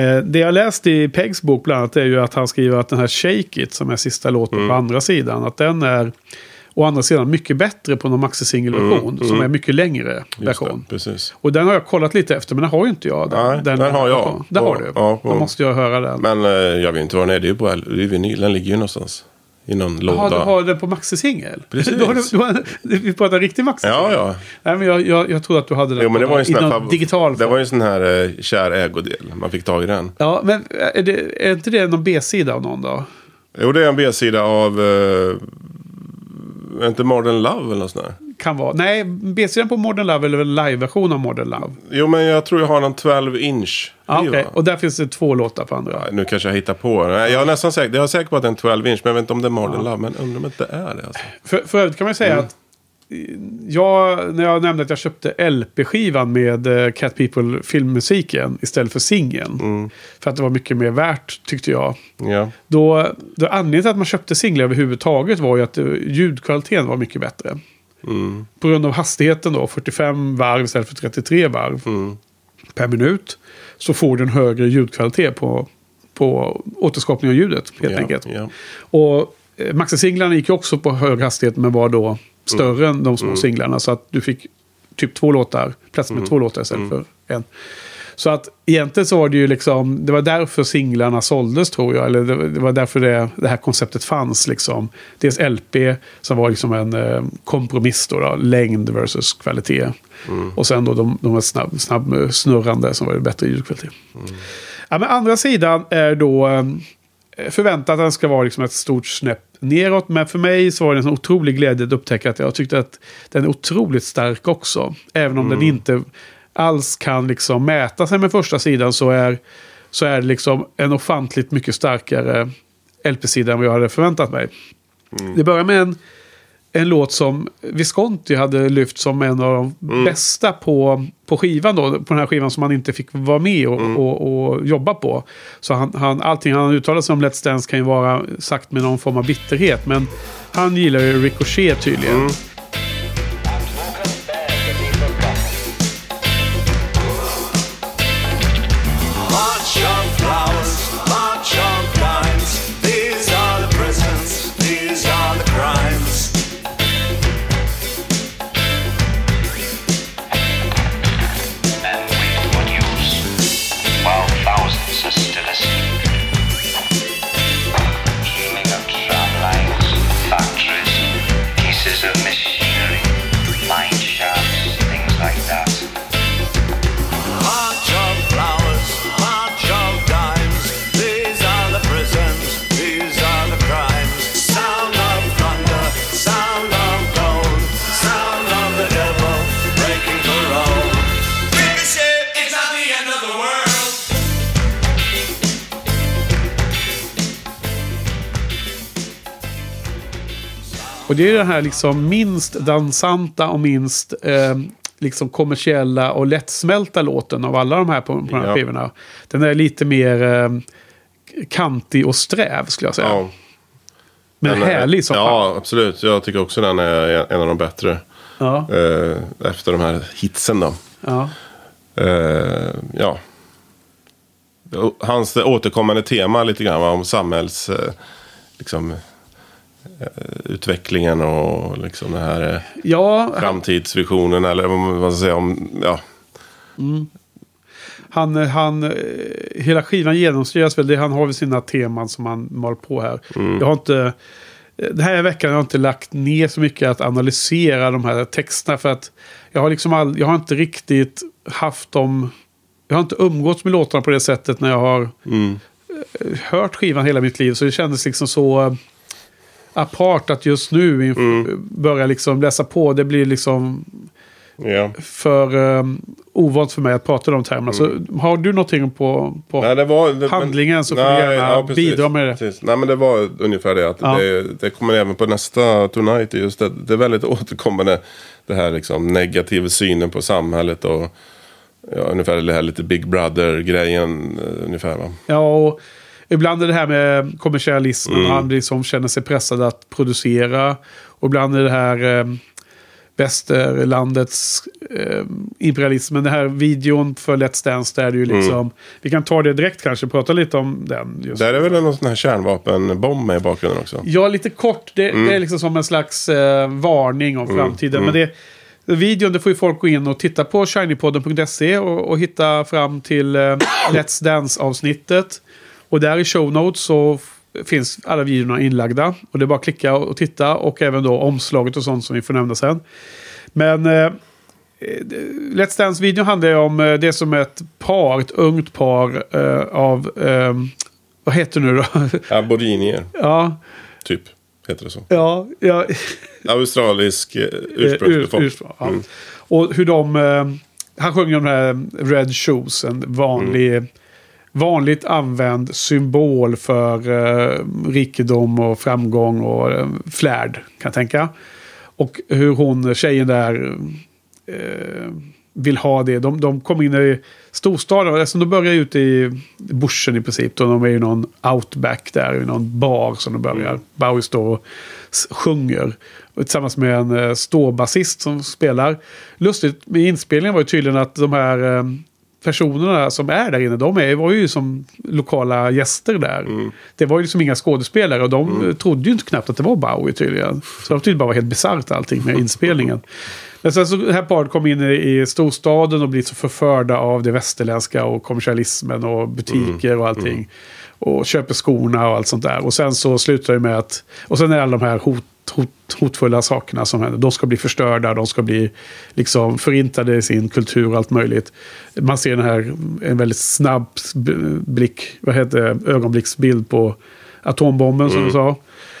Eh, det jag läst i Pegs bok bland annat är ju att han skriver att den här Shake It som är sista låten Mm. på andra sidan. Att den är å andra sidan mycket bättre på någon maxi-singelversion. Som är mycket längre Mm, det, version. precis. Och den har jag kollat lite efter men den har ju inte jag. Den, Nej, den har jag. Det har På- du. ja, på- Då måste jag höra den. Men eh, jag vet inte var den är. Det är ju på det är vinyl. Den ligger ju någonstans. I någon Jaha, låda. du har den på maxi-singel? Precis. [laughs] Då har du, du har, vi pratar riktig maxi-singel? Ja, ja. Nej, men jag, jag, jag trodde att du hade den Jo, men det var en i sån här, någon digital det var ju en sån här eh, kär ägodel. Man fick tag i den. Ja, men är, det, är inte det någon B-sida av någon då? Jo, det är en B-sida av... Eh, är inte Modern Love eller något sånt där? Kan vara. Nej, B-sidan på Modern Love en live-version av Modern Love? Jo, men jag tror jag har någon 12 inch. Ja, skiva. okej. Och där finns det två låtar på andra. Nej, Nu kanske jag hittar på. Nej, jag är nästan säker. Jag är säker på att det är en 12 inch. Men jag vet inte om det är Modern Love. Men undrar om inte det är det. Alltså. För, för övrigt kan man ju säga Mm. att jag, när jag nämnde att jag köpte LP-skivan med eh, Cat People filmmusiken istället för singeln. Mm. För att det var mycket mer värt tyckte jag. Ja. Då, då anledningen till att man köpte singlar överhuvudtaget var ju att eh, ljudkvaliteten var mycket bättre. Mm. På grund av hastigheten då, 45 varv istället för 33 varv Mm. per minut. Så får du en högre ljudkvalitet på, på återskapning av ljudet helt ja, enkelt. Ja. Och eh, maxisinglarna gick också på hög hastighet men var då större än de små singlarna. Så att du fick typ två låtar, plats med två låtar istället för en. Så att egentligen så var det ju liksom, det var därför singlarna såldes tror jag. Eller det, var därför det, det här konceptet fanns liksom. Dels LP som var liksom en eh, kompromiss då, då, längd versus kvalitet. Och sen då de, de var snabb, snabb snurrande som var det bättre ljudkvalitet. Ja, men andra sidan är då eh, förväntat att den ska vara liksom ett stort snäpp neråt. Men för mig så var det en sån otrolig glädje att upptäcka att jag tyckte att den är otroligt stark också. Även om den inte alls kan liksom mäta sig med första sidan så är, så är det liksom en ofantligt mycket starkare LP-sida än vad jag hade förväntat mig. Det börjar med en, en låt som Visconti hade lyft som en av de bästa på, på skivan då. På den här skivan som han inte fick vara med och, och, och jobba på. Så han, han, allting han uttalar sig om Let's Dance kan ju vara sagt med någon form av bitterhet. Men han gillar ju Ricochet tydligen. March Och det är den här liksom minst dansanta och minst eh, liksom kommersiella och lättsmälta låten av alla de här på, på de här Ja. skivorna. Den är lite mer eh, kantig och sträv skulle jag säga. Ja. Men Den är- härlig som fan. Ja, absolut. Jag tycker också den är en av de bättre. Ja, Eh, efter de här hitsen då. ja. Eh, ja. Hans återkommande tema lite grann om samhälls... Eh, liksom, utvecklingen och liksom den här eh, ja framtidsvisionen. Eller vad man ska säga om... Ja, han, han, eh, hela skivan genomsyras väl. Det, han har väl sina teman som han mal på här. Jag har inte... Den här veckan har jag inte lagt ner så mycket att analysera de här texterna. För att jag har liksom all, jag har inte riktigt haft dem... Jag har inte umgåtts med låtarna på det sättet när jag har eh, hört skivan hela mitt liv. Så det kändes liksom så eh, apart att just nu inf- börja liksom läsa på. Det blir liksom ja. för um, ovant för mig att prata de termerna. Så har du någonting på, på Mm. Nej, det var, det, handlingen så får du gärna precis, bidra med det. Precis. Nej, men det var ungefär det. Att Ja. det, det kommer även på nästa Tonight. Just det, det är väldigt [laughs] återkommande. Det här liksom negativa synen på samhället. Och ja, ungefär det här lite Big Brother-grejen. eh, Ungefär va? Ja, och ibland är det här med kommersialismen. Mm. Han liksom känner sig pressad att producera. Och ibland är det här eh, västerlandets eh, imperialism. Men den här videon för Let's Dance, där är det ju liksom... Vi kan ta det direkt kanske, prata lite om den. Just. Där är väl någon sån här kärnvapenbomb med i bakgrunden också. Ja, lite kort. Det, det är liksom som en slags eh, varning om framtiden. Men det, videon, det får ju folk gå in och titta på shinypodden.se och, och hitta fram till eh, [coughs] Let's Dance-avsnittet. Och där i show notes så finns alla videorna inlagda. Och det är bara att klicka och, titta. Och även då omslaget och sånt som vi får nämna sen. Men eh, eh, Let's Dance-videon handlar ju om eh, det som ett par, ett ungt par eh, av... Eh, vad heter det nu då? [laughs] Aboriginier, ja, typ. Heter det så. ja, ja. Australisk eh, ursprungsbefolkning. Ur- ursprung, ja. Och hur de... Han sjunger om den här Red Shoes, en vanlig... Vanligt använd symbol för eh, rikedom och framgång och eh, flärd, kan jag tänka. Och hur hon, tjejen där, eh, vill ha det. De, de kommer in i storstaden. Alltså de börjar ute i bushen i princip. Då de är i någon outback där, i någon bar som de börjar. Bowie står och sjunger. Och tillsammans med en eh, ståbasist som spelar. Lustigt med inspelningen var ju tydligen att de här eh, personerna som är där inne, de är, var ju som lokala gäster där. Det var ju liksom inga skådespelare och de eh, trodde ju inte knappt att det var Bowie tydligen. Så det tydligen bara var helt bisarrt allting med inspelningen. Men sen så här paret kom in i, storstaden och blir så förförda av det västerländska och kommersialismen och butiker och allting. Och köper skorna och allt sånt där. Och sen så slutar det med att... Och sen är alla de här hot, hot, hotfulla sakerna som händer. De ska bli förstörda, de ska bli liksom förintade i sin kultur och allt möjligt. Man ser den här, en väldigt snabb blick, vad heter ögonblicksbild på atombomben som du sa.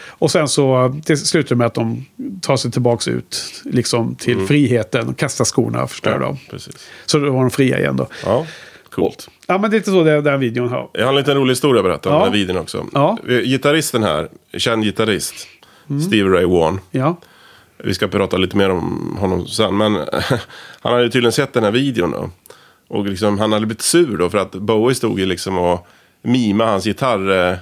Och sen så det slutar med att de tar sig tillbaka ut liksom till friheten och kastar skorna och förstör dem. Precis. Så då var de fria igen då. Ja, coolt. Ja, men det är lite så det- den videon har. Jag har en liten rolig historia att berätta om Ja. den här videon också. Ja. Eh, Gitarristen här, känd gitarrist, Steve Ray Vaughan. Ja, Vi ska prata lite mer om honom sen. Men [laughs] han hade ju tydligen sett den här videon då. Och liksom, han hade blivit sur då för att Bowie stod ju liksom och mima hans gitarr...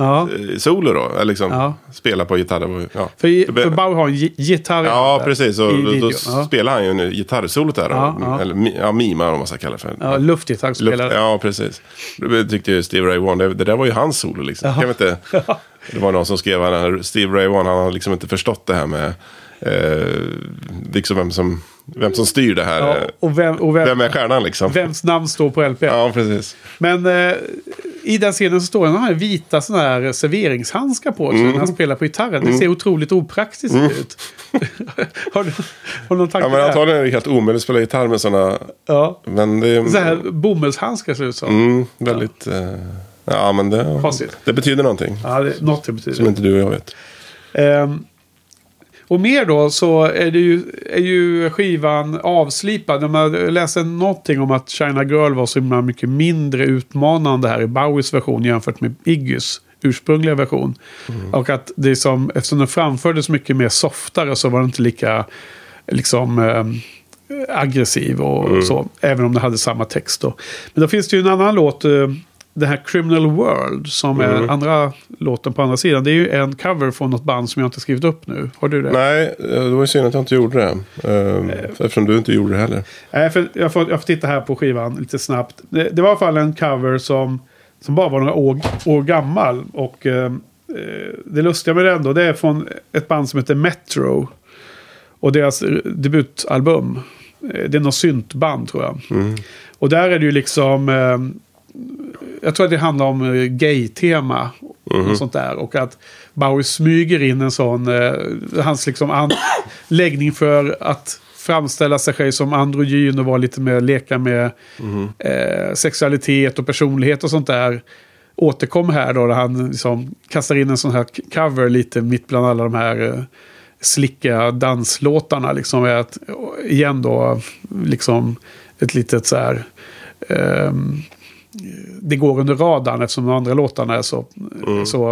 Eh, ja. solo då. Liksom Ja. spela på gitarr. Ja, För, för Bauer har en gi- gitarr. ja där precis. Och då, då ja. spelar han ju en gitarrsolot där. Ja, ja. Eller ja, mima om man ska kalla det för. Ja, luftgitarr Luft, spelar. ja, precis. Det tyckte ju Steve Ray Vaughan. Det, det där var ju hans solo liksom. Jag vet inte, det var någon som skrev att Steve Ray Vaughan han har liksom inte förstått det här med eh, liksom vem som, vem som styr det här. Ja, eh, och vem, och vem, vem är stjärnan liksom? vems namn står på LP. Ja, precis. Men eh, i den scenen så står han med vita sådana här serveringshandskar på sig Mm. när han spelar på gitarren. Det ser otroligt opraktiskt ut. [laughs] har, du, har du någon tanke Ja, men antagligen är det helt omöjligt att spela gitarr med sådana. Ja. Men det är Så här bomullshandskar ser ut som. mm, väldigt... Eh, ja, men det, det betyder någonting. Ja, det, något det Som betyder. inte du och jag vet. Ehm, och mer då så är, det ju, är ju skivan avslipad. Man läser någonting om att China Girl var så himla mycket mindre utmanande här i Bowies version jämfört med Iggys ursprungliga version. Och att det som, eftersom den framfördes mycket mer softare så var den inte lika liksom ehm, aggressiv och så. Även om den hade samma text då. Men då finns det ju en annan låt. eh, Den här Criminal World som är andra låten på andra sidan. Det är ju en cover från något band som jag inte skrivit upp nu. Har du det? Nej, eh, det var ju synd att jag inte gjorde det. Eh, eftersom du inte gjorde det heller. Nej, för jag, får, jag får titta här på skivan lite snabbt. Det, det var i alla fall en cover som, som bara var några år, år gammal. Och eh, eh, det lustiga med den då, det är från ett band som heter Metro. Och deras debutalbum. Eh, Det är något syntband tror jag. Och där är det ju liksom... Eh, jag tror att det handlar om eh, gay-tema. Och sånt där. Och att Bowie smyger in en sån... Eh, hans liksom anläggning [coughs] för att framställa sig själv som androgyn och vara lite mer leka med eh, sexualitet och personlighet och sånt där. Återkommer här då, där han liksom kastar in en sån här cover lite mitt bland alla de här eh, slicka danslåtarna. Liksom är att, igen då, liksom ett litet så här... ehm, det går under radarn eftersom de andra låtarna är så, så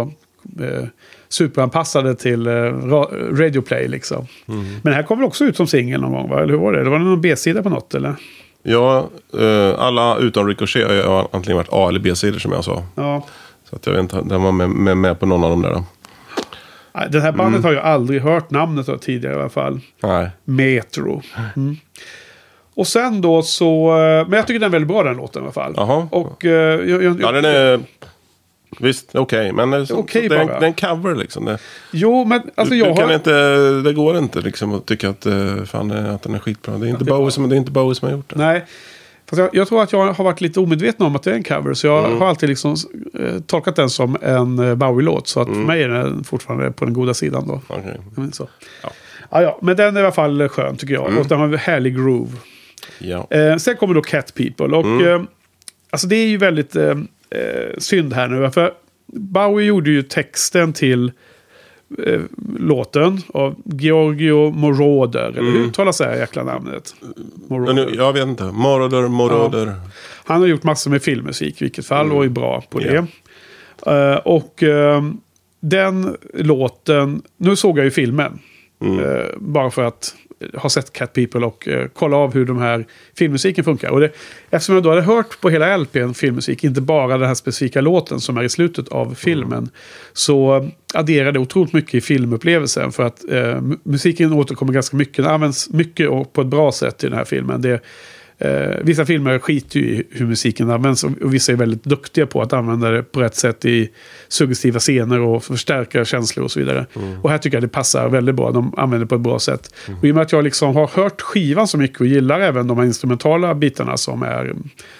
eh, superanpassade till eh, ra- radio play liksom. Men det här kom väl också ut som singel någon gång, va? eller hur var det? Det var någon B-sida på något, eller? Ja, eh, alla utom Ricochet har antingen varit A eller B-sidor som jag sa. Ja, Så att jag vet inte, den var med, med, med på någon av dem där. Det här bandet Mm. har jag aldrig hört namnet av tidigare i alla fall. Nej. Metro. Mm. Och sen då så... eh, Men jag tycker den är väldigt bra den låten i alla fall. Jaha. Och eh, jag, jag, Ja, den är... Visst, okej. men det Okej det, är, en cover liksom. Det, Jo, men alltså du, jag du kan har... inte, det går inte liksom att tycka att, eh, fan, att den är skitbra. Det är inte, Bowie som, det är inte Bowie som har gjort det. Nej. Fast jag, jag tror att jag har varit lite omedveten om att det är en cover. Så jag Mm. har alltid liksom, eh, tolkat den som en Bowie-låt. Så att Mm. för mig är den fortfarande på den goda sidan då. Men, så. Ja. Ja, ja, men den är i alla fall skön tycker jag. Och den har en härlig groove. Ja. Eh, sen kommer då Cat People. Och Mm. eh, alltså det är ju väldigt eh, eh, synd här nu. För Bowie gjorde ju texten till eh, låten av Giorgio Moroder. Eller hur uttalas det här jäkla namnet? Mm. Nu, jag vet inte. Moroder, Moroder. Han har gjort massor med filmmusik i vilket fall och är bra på Mm. Ja. det. Eh, och eh, den låten, nu såg jag ju filmen. Mm. Eh, bara för att ha sett Cat People och eh, kolla av hur de här filmmusiken funkar. Och det, eftersom jag då hade hört på hela LPn filmmusik, inte bara den här specifika låten som är i slutet av filmen, så adderade det otroligt mycket i filmupplevelsen. För att eh, musiken återkommer ganska mycket, den används mycket och på ett bra sätt i den här filmen. Det, Eh, vissa filmer skiter ju i hur musiken används och, vissa är väldigt duktiga på att använda det på rätt sätt i suggestiva scener och förstärka känslor och så vidare. Och här tycker jag det passar väldigt bra. De använder det på ett bra sätt. Och i och med att jag liksom har hört skivan så mycket och gillar även de här instrumentala bitarna som är,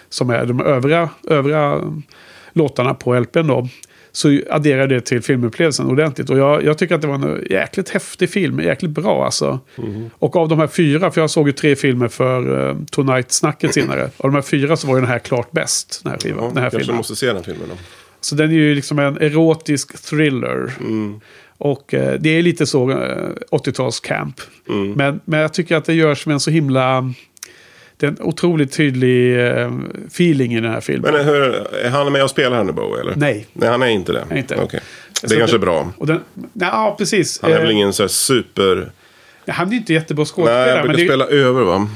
som är de övriga, övriga låtarna på LPn då. Så adderar det till filmupplevelsen ordentligt. Och jag, jag tycker att det var en jäkligt häftig film. Jäkligt bra alltså. Och av de här fyra, för jag såg ju tre filmer för uh, Tonight-snacket senare. Av de här fyra så var ju den här klart bäst. Den här, skivan, Ja, den här filmen. måste se den filmen då. Så den är ju liksom en erotisk thriller. Och eh, det är lite så eh, 80-talscamp. Men, men jag tycker att det görs med en så himla... Det är en otroligt tydlig eh, feeling i den här filmen. Men hur, är han med och spelar här nu Bowie eller? Nej. Nej, han är inte det. Nej, inte. Okej. Det Så är kanske är det- bra. Och den, ja, precis. Han är väl Eh, ingen så här super... Han är inte jättebra Nej, skådespelare. jag men brukar det, spela över va?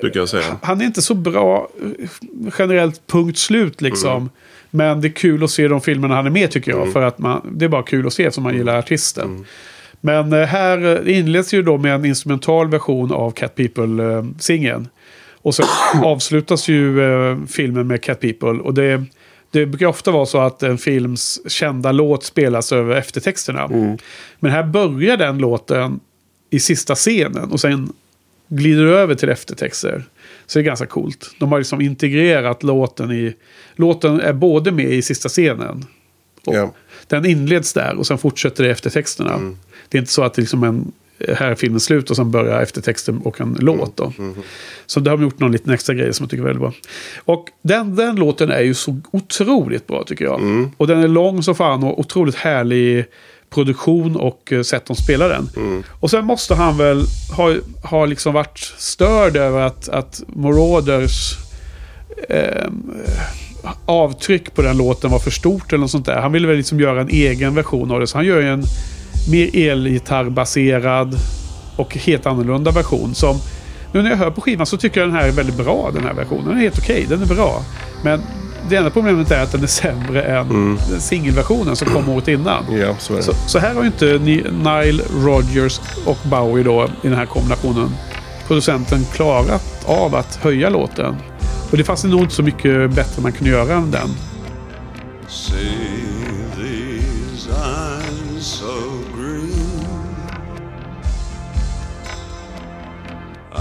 Brukar jag säga. han är inte så bra eh, generellt punkt slut liksom. Mm. Men det är kul att se de filmerna han är med tycker jag. För att man, det är bara kul att se eftersom man gillar artisten. Mm. Men eh, här eh, inleds ju då med en instrumental version av Cat People-singeln. Och så [coughs] avslutas ju eh, filmen med Cat People. Och det, det brukar ofta vara så att en films kända låt spelas över eftertexterna. Men här börjar den låten i sista scenen. Och sen glider över till eftertexter. Så det är ganska coolt. De har liksom integrerat låten i... Låten är både med i sista scenen. Och Ja. Den inleds där och sen fortsätter det efter texterna. Mm. Det är inte så att det liksom en, här är filmen slut och sen börjar eftertexten och en låt. Då. Mm. Så det har de gjort någon liten extra grej som jag tycker är väldigt bra. Och den, den låten är ju så otroligt bra tycker jag. Mm. Och den är lång så fan och otroligt härlig produktion och eh, sätt de spelar den. Mm. Och sen måste han väl ha, ha liksom varit störd över att, att Marauders eh, avtryck på den låten var för stort eller något sånt där. Han ville väl liksom göra en egen version av det. Så han gör ju en mer elgitarrbaserad och helt annorlunda version. Som, nu när jag hör på skivan så tycker jag den här är väldigt bra, den här versionen. Den är helt okej, den är bra. Men det enda problemet är att den är sämre än den singelversionen som kom året innan. Ja, så är det. Så, så här har ju inte Ni- Nile Rodgers och Bowie då i den här kombinationen producenten klarat av att höja låten. Och det fanns nog inte så mycket bättre man kunde göra än den. See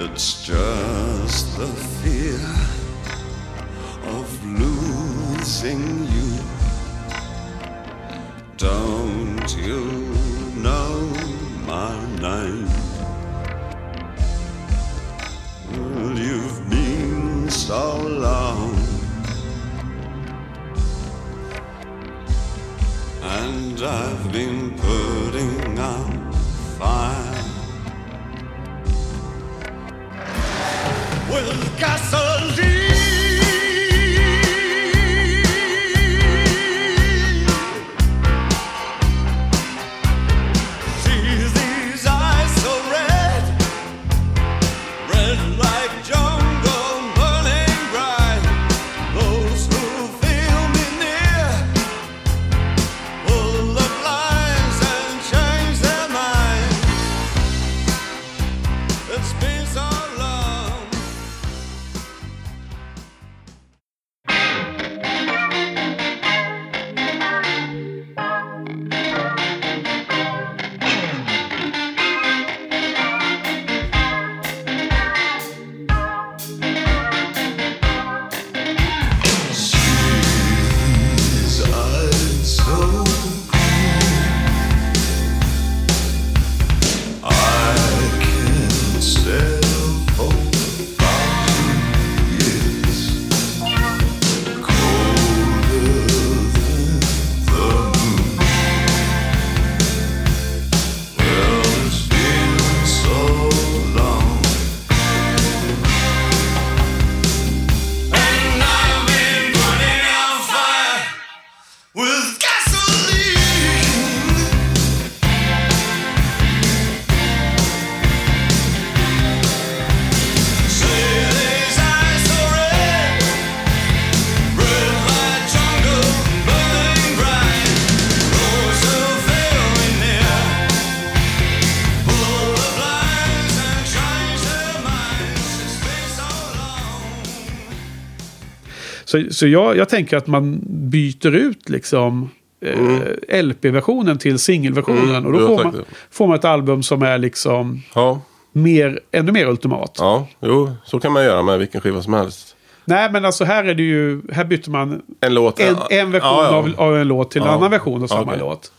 It's just the fear of losing you. Don't you know my name? Well, you've been so long. And I've been putting out fire with a castle. Så, så jag, jag tänker att man byter ut liksom eh, LP-versionen till singelversionen. Mm, och då får man, det. får man ett album som är liksom Ja, mer, ännu mer ultimat. ja, jo, så kan man göra med vilken skiva som helst. Nej, men alltså här är det ju... Här byter man En låt. en, en version ja, ja. Av, av en låt till en annan version av samma Okej. låt.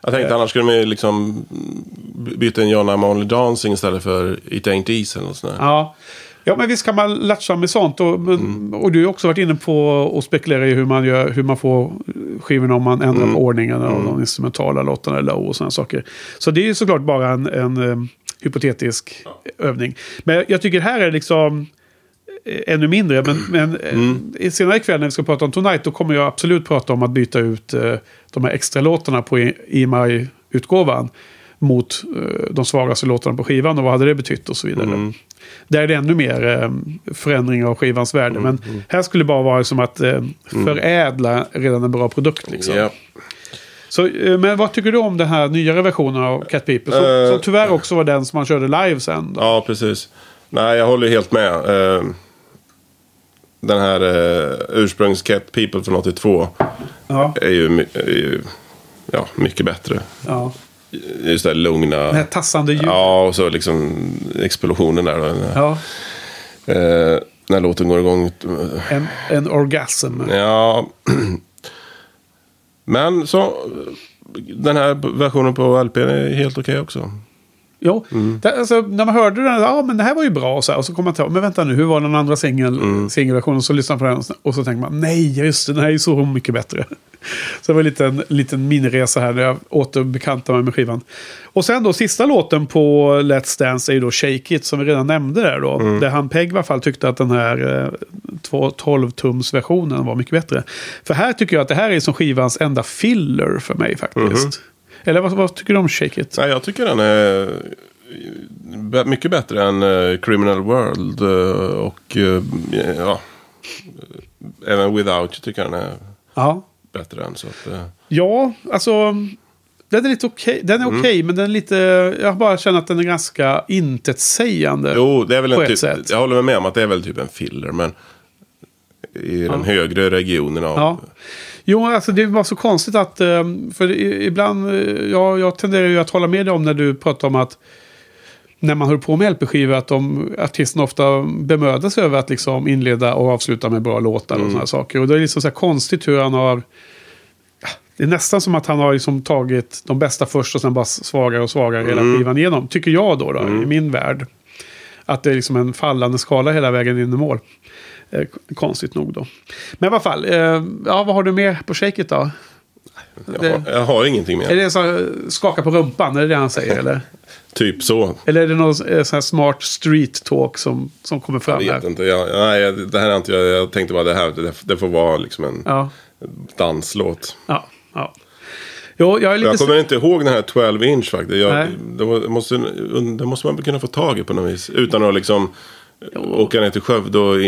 Jag tänkte annars skulle man ju liksom byta en John I'm Only Dancing istället för It Ain't Easy eller något sånt där. Ja. Ja, men visst kan man latcha med sånt. Och, men, Mm. och du har också varit inne på att spekulera i hur man, gör, hur man får skivorna om man ändrar Mm. ordningen av de instrumentala låtarna eller och sådana saker. Så det är ju såklart bara en, en eh, hypotetisk övning. Men jag tycker här är liksom eh, ännu mindre. Men, men eh, Mm. i senare ikväll när vi ska prata om Tonight då kommer jag absolut prata om att byta ut eh, de här extra låtarna på EMI-utgåvan mot eh, de svagaste låtarna på skivan och vad hade det betytt och så vidare. Mm. Där är det ännu mer eh, förändring av skivans värde. Men här skulle det bara vara som att eh, förädla redan en bra produkt. Liksom. Ja. Så, men vad tycker du om den här nyare versionen av Cat People? Som, Eh. som tyvärr också var den som man körde live sen. Då. ja, precis. Nej, jag håller helt med. Den här uh, ursprungs Cat People från 82 Ja, är ju, är ju ja, mycket bättre. ja. Just det här lugna. Det här tassande ljud. Ja, och så liksom explosionen där. Då, när, Ja, eh, när låten går igång. en, en orgasm. Ja. [clears throat] Men så. Den här versionen på LP är helt okej också. Jo, Mm. det, alltså, när man hörde den, ja men det här var ju bra. Så, här, och så kommer man till, men vänta nu, hur var den andra singel, Mm. singelversionen? Så lyssnar man på den och så tänker man, nej just det, den här är ju så mycket bättre. [laughs] Så det var en liten, liten miniresa här när jag återbekantade mig med skivan. Och sen då, sista låten på Let's Dance är ju då Shake It, som vi redan nämnde där då. Mm. Där han Peg i alla fall tyckte att den här eh, 12-tums-versionen var mycket bättre. För här tycker jag att det här är som skivans enda filler för mig faktiskt. Mhm. Eller vad, vad tycker du om Shake It? Nej, jag tycker den är b- mycket bättre än eh, Criminal World. eh, och eh, ja, även Without You tycker jag den är Ja. bättre än. Så att, eh, Ja, alltså. Den är lite okej. Den Mm. är okej, men den är lite... Jag bara känner att den är ganska intetsägande. jo, det är väl en typ, sätt. jag håller med om att det är väl typ en filler. Men i den högre regionen av... Ja. Jo, alltså det var så konstigt att... eh, För ibland... eh, Ja, jag tenderar ju att hålla med dig om när du pratar om att... När man håller på med LP-skivor att de artisterna ofta bemödar sig över att liksom inleda och avsluta med bra låtar och sådana saker. Och det är liksom så här konstigt hur han har... Det är nästan som att han har liksom tagit de bästa först och sen bara svagare och svagare hela skivan igenom. Tycker jag då, då i min värld. Att det är liksom en fallande skala hela vägen in i mål. Eh, konstigt nog då. Men i alla fall, eh, ja, vad har du mer på Shake It då? Jag, har, jag har ingenting mer. Är det så eh, skaka på rumpan? Är det det han säger? [laughs] Eller, Typ så. eller är det någon eh, sån här smart street talk som, som kommer Jag fram vet här? inte. Jag, nej, det här är inte jag. Jag tänkte bara det här. Det, det får vara liksom en Ja, danslåt. ja, ja. Jo, jag. Jag kommer inte ihåg den här 12 inch faktiskt. Jag, det, måste, det måste man väl kunna få tag i på något vis. Utan att liksom åka ner till Skövde och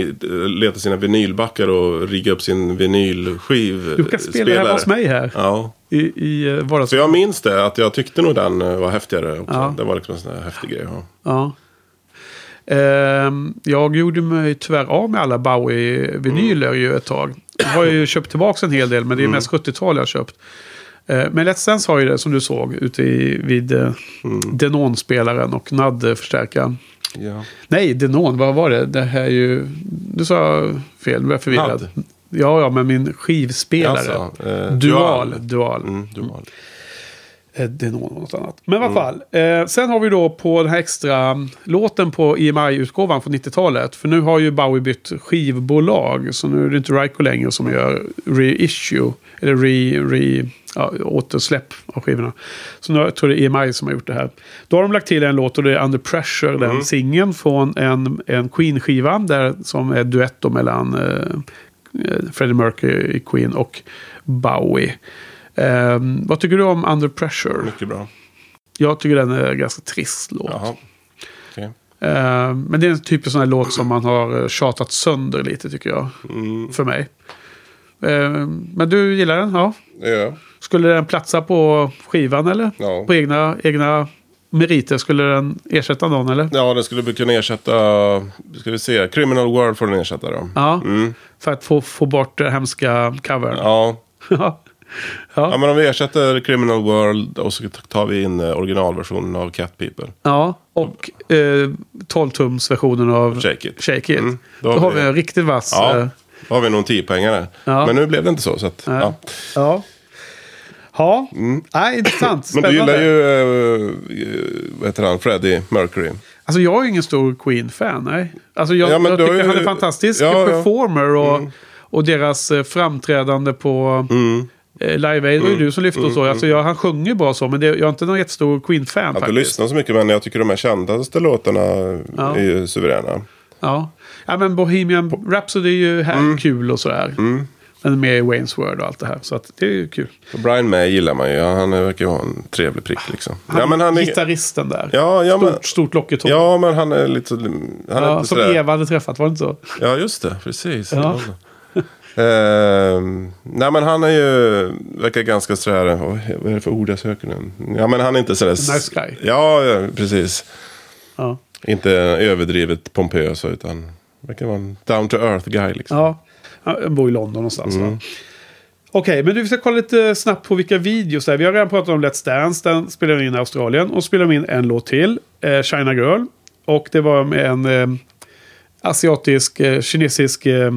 leta sina vinylbackar och rigga upp sin vinylskiv. Du kan spela hemma hos mig här. Ja. I, i eh, vardags... Så jag minns det, att jag tyckte nog den eh, var häftigare också. Ja. Det var liksom en sån här häftig grej. Ja. Ja. Ehm, jag gjorde mig tyvärr av med alla Bowie-vinyler ju ett tag. Jag har ju köpt tillbaka en hel del, men det är mest 70-tal jag har köpt. Eh, Men Let's Dance har ju det som du såg ute i, vid uh, Denon-spelaren och NAD-förstärkaren. Ja. Nej, Denon, vad var det? Det här är ju... Du sa fel, nu är jag förvirrad. Ja, ja, men min skivspelare. Alltså, eh, dual. Dual. Mm, dual. Eh, Det är nog något annat. Men i alla fall. Eh, sen har vi då på den här extra låten på EMI-utgåvan från 90-talet. För nu har ju Bowie bytt skivbolag. Så nu är det inte Ryko längre som gör reissue. Eller re, re, ja, återsläpp av skivorna. Så nu jag tror det är EMI som har gjort det här. Då har de lagt till en låt och det är Under Pressure. Den singeln från en, en Queen-skiva. Där, som är duett mellan eh, eh, Freddie Mercury i Queen och Bowie. Eh, vad tycker du om Under Pressure? Mycket bra. Jag tycker den är en ganska trist låt. Jaha. Okej. Eh, men det är en typisk sån här låt som man har eh, tjatat sönder lite tycker jag. Mm. För mig. Eh, men du gillar den? Ja. Jag. Skulle den platsa på skivan eller? Ja. På egna, egna meriter? Skulle den ersätta någon eller? Ja, den skulle kunna ersätta, ska vi se, Criminal World får den ersätta då. Ja. Mm. För att få, få bort det hemska covern. Ja. [laughs] Ja. men om vi ersätter Criminal World och så tar vi in eh, originalversionen av Cat People. Ja, och eh, 12-tumsversionen av Shake It. Shake It. Mm, Då, har vi en riktigt vass... Ja, eh, då har vi nog en 10 poängare. Ja. Men nu blev det inte så. så att, Nej. ja. Ja. Ja, Nej, intressant. Mm. Men du Spännande. gillar ju, eh, vad heter han, Freddie Mercury. Alltså jag är ingen stor Queen-fan, nej. Alltså jag, Ja, jag tycker ju- han är fantastisk Ja, performer och, och deras framträdande på Mm. Eh, Live Aid. Var ju du som lyfte och så. Alltså jag, han sjunger bra så, men det, jag är inte någon jättestor Queen-fan Jag har inte faktiskt. lyssnat så mycket men jag tycker de här kändaste låtarna Ja. är ju suveräna. Ja. ja, men Bohemian Rhapsody är ju här Mm. kul och sådär. Men med Wayne's World och allt det här. Så att det är ju kul. Och Brian May gillar man ju. Ja, Han verkar ju ha en trevlig prick liksom. Han, ja, men han är, Gitarristen där. ja, ja, men, stort, stort lockigt hår. ja, men han är lite... Han är Ja, inte som sådär- Eva hade träffat, var det inte så? Ja, just det. Precis. Ja. Ehm, nej, men han är ju... Verkar ganska sådär... Vad vad är det för ord jag söker nu? Ja, men han är inte sådär... Nice guy. Ja, ja, precis. Ja. Inte överdrivet pompös utan... Verkar vara en down to earth guy liksom. Ja, han bor i London någonstans. Mm. Okej, men du vi ska kolla lite snabbt på vilka videos det är. Vi har redan pratat om Let's Dance. Den spelar in i Australien. Och spelar in en låt till. Eh, China Girl. Och det var med en eh, asiatisk, eh, kinesisk eh,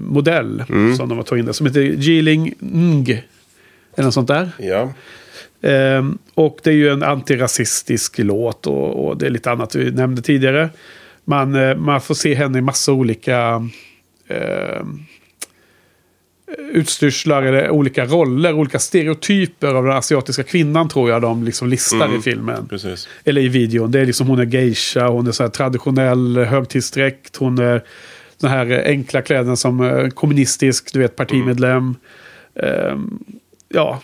modell. Mm. Som de har tagit in där. Som heter Jiling Ng. Eller något sånt där. Ja. Ehm, och det är ju en antirasistisk låt och, och det är lite annat vi nämnde tidigare. Man, eh, man får se henne i massa olika ehm, utstyrslar eller olika roller, olika stereotyper av den asiatiska kvinnan tror jag de liksom listar i filmen. Precis. Eller i videon. Det är liksom hon är geisha, hon är så här traditionell högtidsdräkt, hon är den här enkla kläderna som eh, kommunistisk, du vet, partimedlem. Ehm, ja.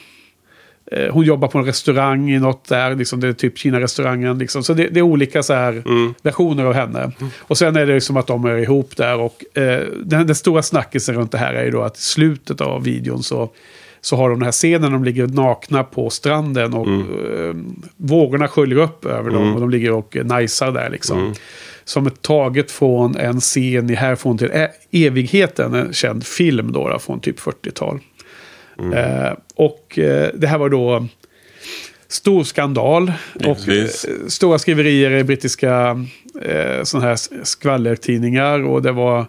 Eh, Hon jobbar på en restaurang i något där, liksom, det är typ Kina-restaurangen. Liksom. Så det, det är olika så här, versioner av henne. Och sen är det som att de är ihop där. Och eh, den, den stora snackisen runt det här är ju då att i slutet av videon så, så har de den här scenen de ligger nakna på stranden och eh, vågorna sköljer upp över dem och de ligger och najsar där liksom. Som är taget från en scen i Härifrån till ä- evigheten, en känd film då, då från typ 40-tal. Eh, och eh, det här var då stor skandal. Och Givetvis. eh, stora skriverier i brittiska eh, såna här skvallertidningar. Och det var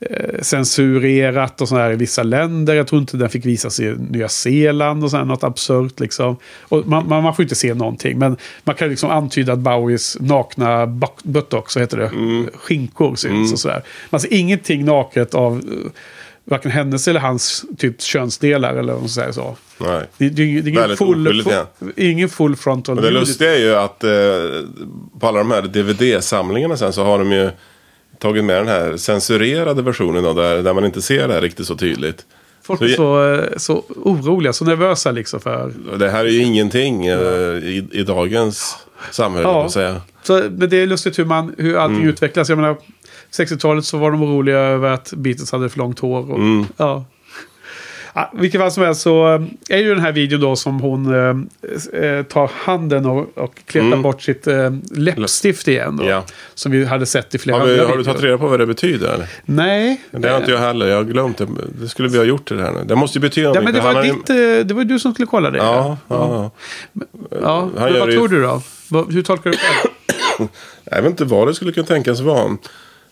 eh, censurerat och sådär här i vissa länder. Jag tror inte den fick visas i Nya Zeeland och sådär, något absurt liksom. Och man, man, man får inte se någonting. Men man kan liksom antyda att Bowies nakna buttocks, så heter det, skinkor syns och sådär. Man ser ingenting naket av eh, varken hennes eller hans typ könsdelar eller vad man säger så. Nej. Det, det, det är ingen full, full, ingen full frontal Och det nudity. lustiga är ju att eh, på alla de här DVD-samlingarna sen så har de ju tagit med den här censurerade versionen då, där, där man inte ser det här riktigt så tydligt. Folk Så är så, eh, så oroliga, så nervösa liksom för... Det här är ju ingenting eh, i, i dagens samhälle, ja. säga. Så, men det är lustigt hur, man, hur allting Mm. utvecklas. Jag menar, 60-talet så var de oroliga över att Beatles hade för långt hår. Och, Mm. ja. Ja, vilket fall som helst så eh, är ju den här videon då som hon eh, eh, tar handen och, och kletar bort sitt eh, läppstift igen. Då, Mm. Ja. Som vi hade sett i flera Har, vi, andra har du tagit reda på vad det betyder? Eller? Nej. Det har inte jag heller. Jag har glömt det. Det skulle vi ha gjort det här nu. Det måste ju betyda Ja, men det var, har ju- ditt, eh, det var ju du som skulle kolla det. Ja, ja. ja. Men vad ju- tror du då? Hur tolkar du det? [coughs] Jag vet inte vad det skulle kunna tänkas vara.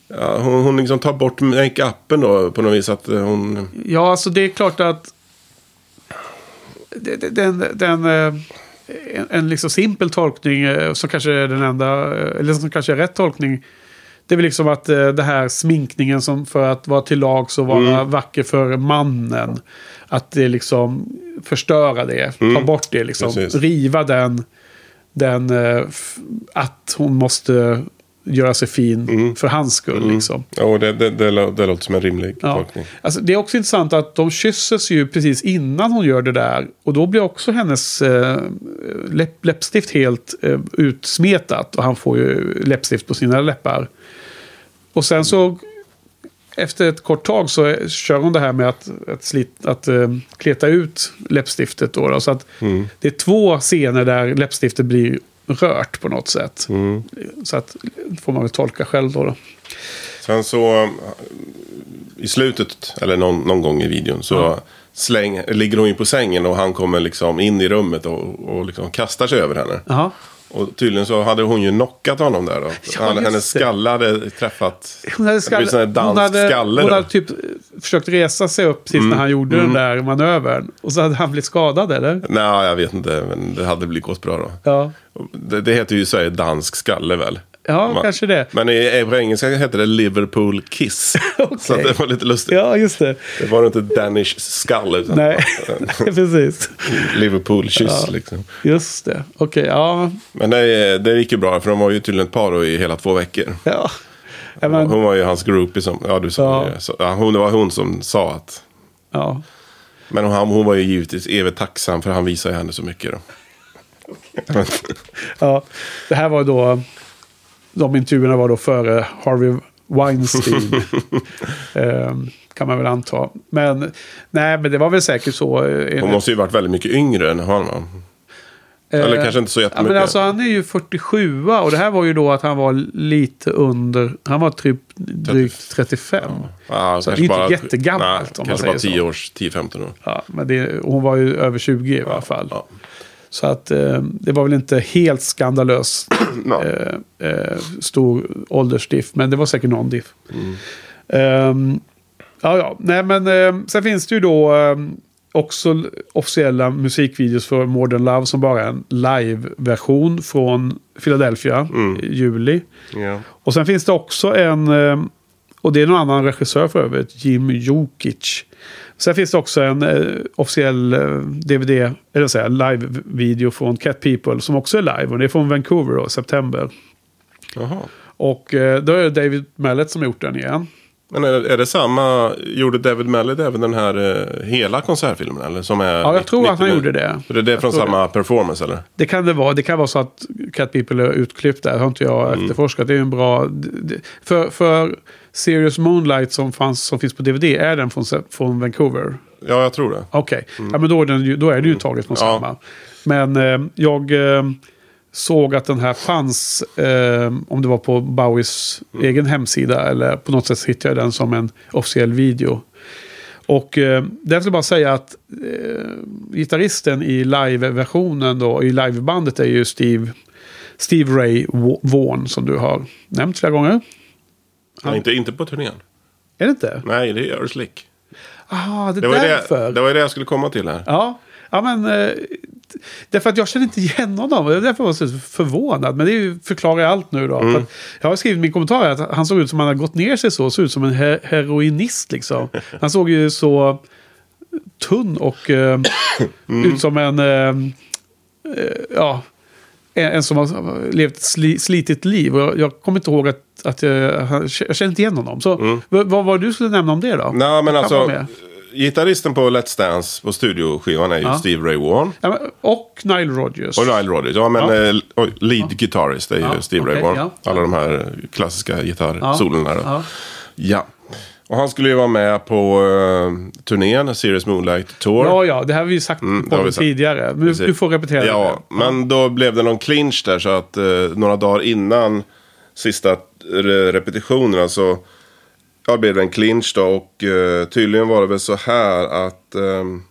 Ja, hon, hon liksom tar bort make-upen då på något vis. Att eh, hon... Ja, alltså det är klart att den, den, eh, en, en liksom simpel tolkning eh, som kanske är den enda, eller som kanske är rätt tolkning. Det är väl liksom att det här sminkningen som för att vara till lags och vara Mm. vacker för mannen. Att det liksom förstöra det, ta bort det liksom. Mm. Precis. Riva den, den att hon måste göra sig fin Mm. för hans skull liksom. Ja, det, det, det, det låter som en rimlig Ja. tolkning. Alltså, det är också intressant att de kysses ju precis innan hon gör det där. Och då blir också hennes eh, läpp, läppstift helt eh, utsmetat. Och han får ju läppstift på sina läppar. Och sen så efter ett kort tag så eh, kör hon det här med att, att, slit, att eh, kleta ut läppstiftet. Då, då, så att det är två scener där läppstiftet blir rört på något sätt. Så att får man väl tolka själv då. då. Sen så i slutet, eller någon, någon gång i videon, så släng, ligger hon ju på sängen och han kommer liksom in i rummet och, och liksom kastar sig över henne. Jaha. Och tydligen så hade hon ju knockat honom där då. [laughs] Ja, Han, hennes skalle hade träffat... Hon hade, här dansk hon hade, skalle hon hade typ försökt resa sig upp precis när han gjorde den där manövern. Och så hade han blivit skadad eller? Nej, jag vet inte, men det hade blivit gått bra då. Ja, Det, det heter ju i Sverige dansk skalle väl? Ja Man- kanske det. Men i, på engelska heter det Liverpool Kiss. [laughs] Så att det var lite lustigt. Ja, just det. Det var inte Danish skull utan Nej, [laughs] precis. Liverpool kyss liksom. Just det. Okej, ja. Men det, det gick ju bra för de var ju tydligen ett par i hela två veckor. ja. ja, men, Hon var ju hans groupie som, ja du sa Ja. det. Så, ja, hon, det var hon som sa att, ja. men hon, hon var ju givetvis evigt tacksam för han visade henne så mycket då. [laughs] ja. Det här var då... De intervjuerna var då före Harvey Weinstein. [laughs] Ehm, kan man väl anta. Men, nej, men det var väl säkert så. eh, Hon måste ju varit väldigt mycket yngre än han va? Eller Eh, kanske inte så Ja, jättemycket. men alltså han är ju 47 och det här var ju då att han var lite under, han var typ drygt 35. Ja, Så det är kanske inte bara- jättegammalt, om man Kanske bara säger 10 så. års, 10-15 år. Ja, men det, hon var ju över 20 i alla fall. Ja. Så att eh, det var väl inte helt skandalöst [clears throat] Ja. eh, eh, stor åldersdiff, men det var säkert någon diff. Mm. Ehm, ja, ja, nej men eh, sen finns det ju då ehm, också officiella musikvideos för Modern Love som bara är en live-version från Philadelphia Mm. i juli. Ja. Och sen finns det också en, eh, och det är någon annan regissör för övrigt, Jim Jokic. Sen finns det också en eh, officiell eh, DVD, eller säga live-video från Cat People som också är live. Och det är från Vancouver då, september. Jaha. Och eh, då är det David Mallet som har gjort den igen. Men är, är det samma, gjorde David Mallet även den här eh, hela konsertfilmen? Eller? Som är Ja, jag tror att han 90 gjorde det. Så det är det från tror samma performance eller? Det kan det vara. Det kan vara så att Cat People är utklippt där. Det har inte jag efterforskat. Det är en bra... det- För, för Serious Moonlight som, fanns, som finns på DVD, är den från, från Vancouver? Ja, jag tror det. Okej, ja, men då är, den, då är det ju taget från Ja. samma. Men eh, jag eh, såg att den här fanns, eh, om det var på Bowies egen hemsida eller på något sätt hittade jag den som en officiell video. Och eh, där vill jag bara säga att eh, gitarristen i live-versionen då, i livebandet är ju Steve, Steve Ray Vaughan som du har nämnt flera gånger. Nej, inte, inte på turnén. Är det inte? Nej, det är Earl Slick. Ah, det, Det var, därför. det, det var det jag skulle komma till här. Ja, Ja, men... Eh, därför att jag känner inte igen honom. Det är därför jag var så förvånad. Men det förklarar allt nu då. Att jag har skrivit min kommentar att han såg ut som han hade gått ner sig så. Såg ut som en he heroinist liksom. [laughs] Han såg ju så tunn och eh, [coughs] ut som en... Eh, ja, en, en som har levt ett sli, slitigt liv. Och jag, jag kommer inte ihåg att, att jag, han- jag känner inte igen honom. Så vad, vad var det du skulle nämna om det då? Nej, men alltså, gitarristen på Let's Dance på studioskivan är ju Ja. Steve Ray Vaughan. Ja, och Nile Rodgers. Och Nile Rodgers. Ja, men Ja. eh, lead guitarist är ju Ja, Steve Ray okej, Vaughan. ja. Alla de här klassiska gitarrsolorna. Ja. Ja. Och han skulle ju vara med på uh, turnén, Serious Moonlight Tour. Ja, ja, det här har vi sagt Mm, på vi sagt. tidigare. Men du, Precis. du får repetera Ja, det. men då blev det någon clinch där så att eh, några dagar innan sista repetitionerna så alltså, ja, blev det en clinch då. Och eh, tydligen var det väl så här att ehm,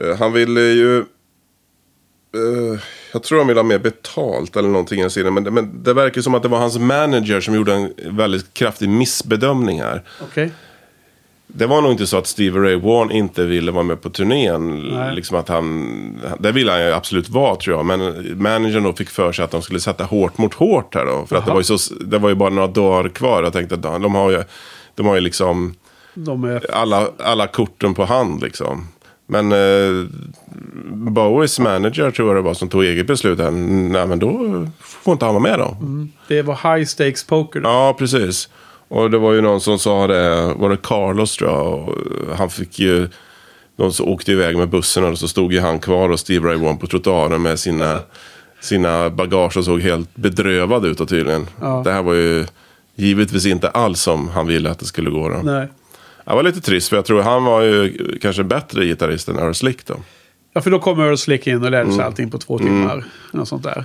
eh, han ville ju... eh, jag tror han ville ha mer betalt eller någonting i den. Men, men det verkar som att det var hans manager som gjorde en väldigt kraftig missbedömning här. Okej. Det var nog inte så att Steve Ray Vaughan inte ville vara med på turnén. Nej. Liksom att han, det ville han ju absolut vara tror jag. Men managern då fick för sig att de skulle sätta hårt mot hårt här då. För att det var, ju så, det var ju bara några dagar kvar. Jag tänkte att de har ju, de har ju liksom är... alla, alla korten på hand liksom. Men eh, Bowies manager tror jag det var som tog eget beslut. Här. Nej men då får inte han vara med då. Det var high stakes poker. då. Ja, precis. Och det var ju någon som sa det, var det Carlos tror jag. Och han fick ju, de som åkte iväg med bussen och så stod ju han kvar och Steve Ray Vaughan på trottoaren med sina, sina bagage och såg helt bedrövad ut och tydligen. Ja. Det här var ju givetvis inte alls som han ville att det skulle gå. Då. Nej. Det var lite trist för jag tror han var ju kanske bättre gitarrist än Earl Slick då. Ja, för då kommer Earl Slick in och lärde Mm. sig allting på två timmar. Något sånt där.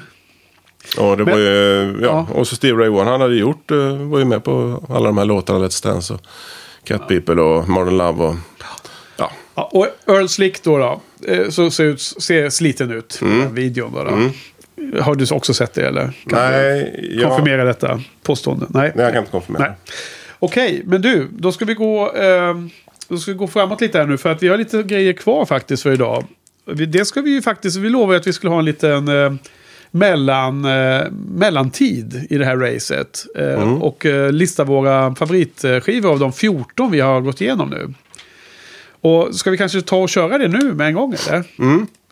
Och det Men- var ju, ja, Ja. och så Steve Ray Vaughan han hade gjort, eh, var ju med på alla de här låtarna, Let's Dance och Cat People och Modern Love och ja. Ja, och Earl Slick då, då eh, så ser, ut, ser sliten ut i den videon. Då, då. Har du också sett det eller? Kan Mm. Nej, du jag, konfirmera detta påstående? Nej. nej, jag kan inte konfirmera. Nej. Okej, men du, då ska vi gå... Eh, då ska vi gå framåt lite här nu för att vi har lite grejer kvar faktiskt för idag. Det ska vi ju faktiskt, vi lovade att vi skulle ha en liten eh, mellan, eh, mellantid i det här racet. Eh, Och eh, lista våra favoritskivor av de 14 vi har gått igenom nu. Och ska vi kanske ta och köra det nu med en gång eller?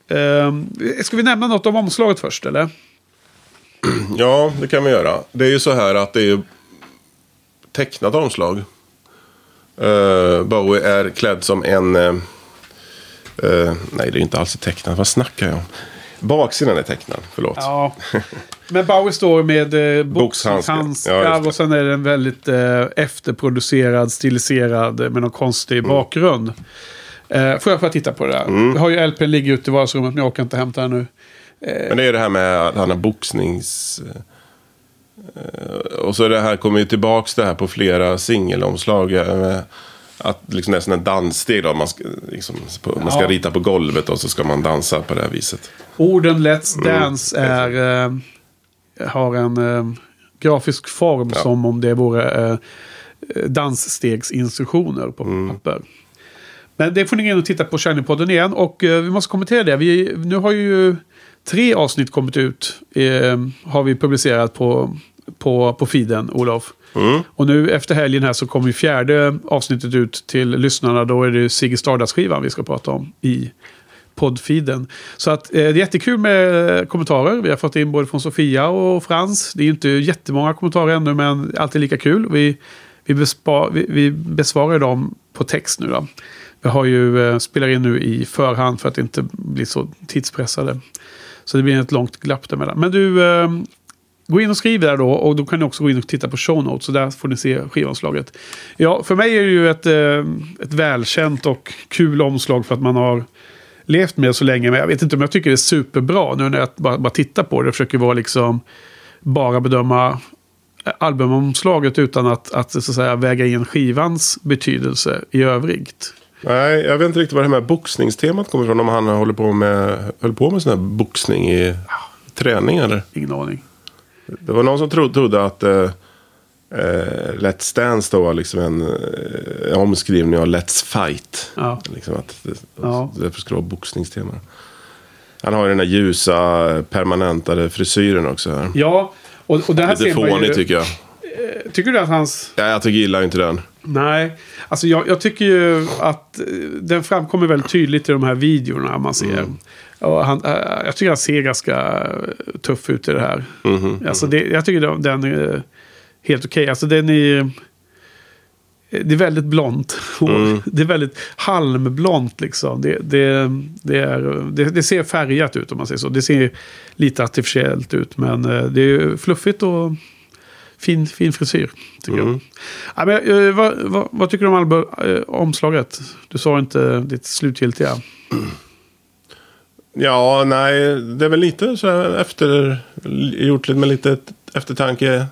Eh, ska vi nämna något om omslaget först eller? [clears throat] Ja, det kan vi göra. Det är ju så här att det är tecknat omslag. Uh, Bowie är klädd som en... eh, eh, nej, det är inte alls tecknat. Vad snackar jag om? Baksidan är tecknad, förlåt. Ja. Men Bowie står med eh, Boxhandskar. Ja, det. och sen är den väldigt eh, efterproducerad, stiliserad eh, med någon konstig Mm. bakgrund. Eh, får jag få titta på det där? Jag har ju LPn ligger ute i vardagsrummet men jag orkar inte hämta den nu. Men det är det här med att han har boxnings... eh, Och så det här kommer ju tillbaks det här på flera singelomslag. eh, med Att liksom nästan en danssteg då. Man ska, liksom, på, man ska Ja. rita på golvet och så ska man dansa på det här viset. Orden Let's Mm. Dance är, eh, har en eh, grafisk form Ja. som om det vore eh, dansstegsinstruktioner på Mm. papper. Men det får ni in och titta på Shiny-podden igen. Och vi måste kommentera det. Vi, nu har ju tre avsnitt kommit ut. Har vi publicerat på, på, på feeden, Olof. Mm. Och nu efter helgen här så kommer fjärde avsnittet ut till lyssnarna. Då är det Ziggy Stardust-skivan vi ska prata om i poddfeeden. Så att, eh, det är jättekul med kommentarer. Vi har fått in både från Sofia och Frans. Det är inte jättemånga kommentarer ännu men alltid lika kul. Vi, vi, bespa, vi, vi besvarar dem på text nu då. Vi har ju eh, spelar in nu i förhand för att inte bli så tidspressade. Så det blir ett långt glapp däremellan. Men du, eh, gå in och skriv där då. Och då kan ni också gå in och titta på show notes. Så där får ni se skivomslaget. Ja, för mig är det ju ett, eh, ett välkänt och kul omslag för att man har levt med det så länge. Men jag vet inte om jag tycker det är superbra nu när jag bara, bara tittar på det. Jag försöker vara liksom bara bedöma albumomslaget utan att, att, så att säga, väga in skivans betydelse i övrigt. Nej, jag vet inte riktigt var det här med boxningstemat kommer ifrån. Om han håller på med, höll på med sån här boxning i träning eller? Ingen aning. Det var någon som trodde, trodde att, eh, eh, Let's Dance då var liksom en, eh, omskrivning av Let's Fight. Ja. Liksom att det, Ja. Därför skulle det vara boxningstema. Han har ju den där ljusa permanentade frisyren också här. Ja, och, och det här Lite ser man ju... fånig tycker jag. Tycker du att hans... Ja, jag tycker gillar inte den. Nej, alltså jag, jag tycker ju att eh, den framkommer väldigt tydligt i de här videorna man ser. Mm. Och han, eh, jag tycker han ser ganska eh, tuff ut i det här. Mhm, Alltså det, jag tycker den- är helt okej. Alltså den är... Det är väldigt blont. [laughs] hår. Mm. Det är väldigt halmblont liksom. Det, det, det, är, det, det ser färgat ut om man säger så. Det ser lite artificiellt ut. Men det är fluffigt och fin, fin frisyr. Tycker Mm. jag. Ja, men, eh, vad, vad, vad tycker du om album, eh, omslaget? Du sa inte ditt slutgiltiga. Ja, nej, det är väl lite så här efter, gjort lite med lite eftertanke.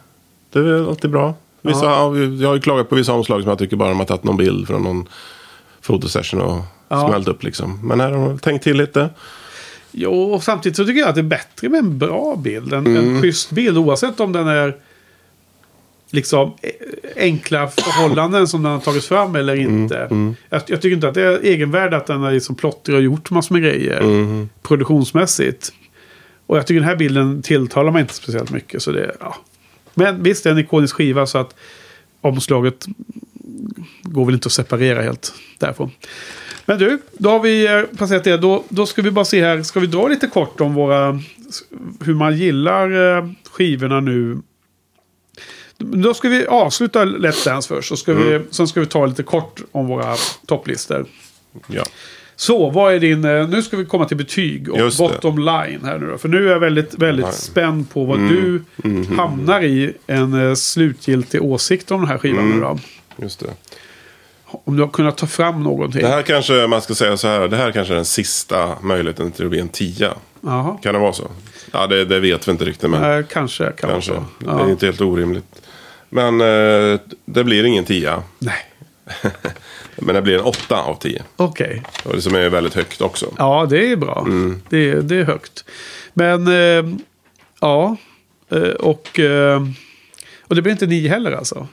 Det är väl alltid bra. Vissa, ja. Jag har ju klagat på vissa omslag som jag tycker bara de har tagit någon bild från någon fotosession och Ja. smält upp liksom. Men här har de tänkt till lite. Jo, och samtidigt så tycker jag att det är bättre med en bra bild. En, Mm. en schysst bild oavsett om den är liksom eh, enkla förhållanden som den har tagits fram eller Mm, inte. Jag, jag tycker inte att det är egenvärde att den är liksom plottrig och gjort massor med grejer Mm. produktionsmässigt. Och jag tycker den här bilden tilltalar mig inte speciellt mycket. Så det, ja. Men visst, det är en ikonisk skiva så att omslaget går väl inte att separera helt därifrån. Men du, då har vi eh, passerat det. Då, då ska vi bara se här. Ska vi dra lite kort om våra... Hur man gillar eh, skivorna nu. Då ska vi avsluta Let's Dance först. Så ska vi, sen ska vi ta lite kort om våra topplistor. Ja. Så, vad är din... eh, Nu ska vi komma till betyg och Just det. bottom line här nu då. För nu är jag väldigt, väldigt Nej. spänd på vad Mm. du hamnar i en eh, slutgiltig åsikt om den här skivan Mm. nu då. Just det. Om du har kunnat ta fram någonting. Det här kanske, man ska säga så här, det här kanske är den sista möjligheten till att bli en tia. Jaha. Kan det vara så? Ja, det, det vet vi inte riktigt. Men Eh, kanske kan kanske. vara så. Det är Ja. inte helt orimligt. Men eh, det blir ingen tia. Nej, [laughs] Men det blir en åtta av tio. okej. Och det som är väldigt högt också. Ja, det är bra. Mm. Det, är- det är högt. Men, eh, ja. Eh, och, eh, och det blir inte nio heller alltså?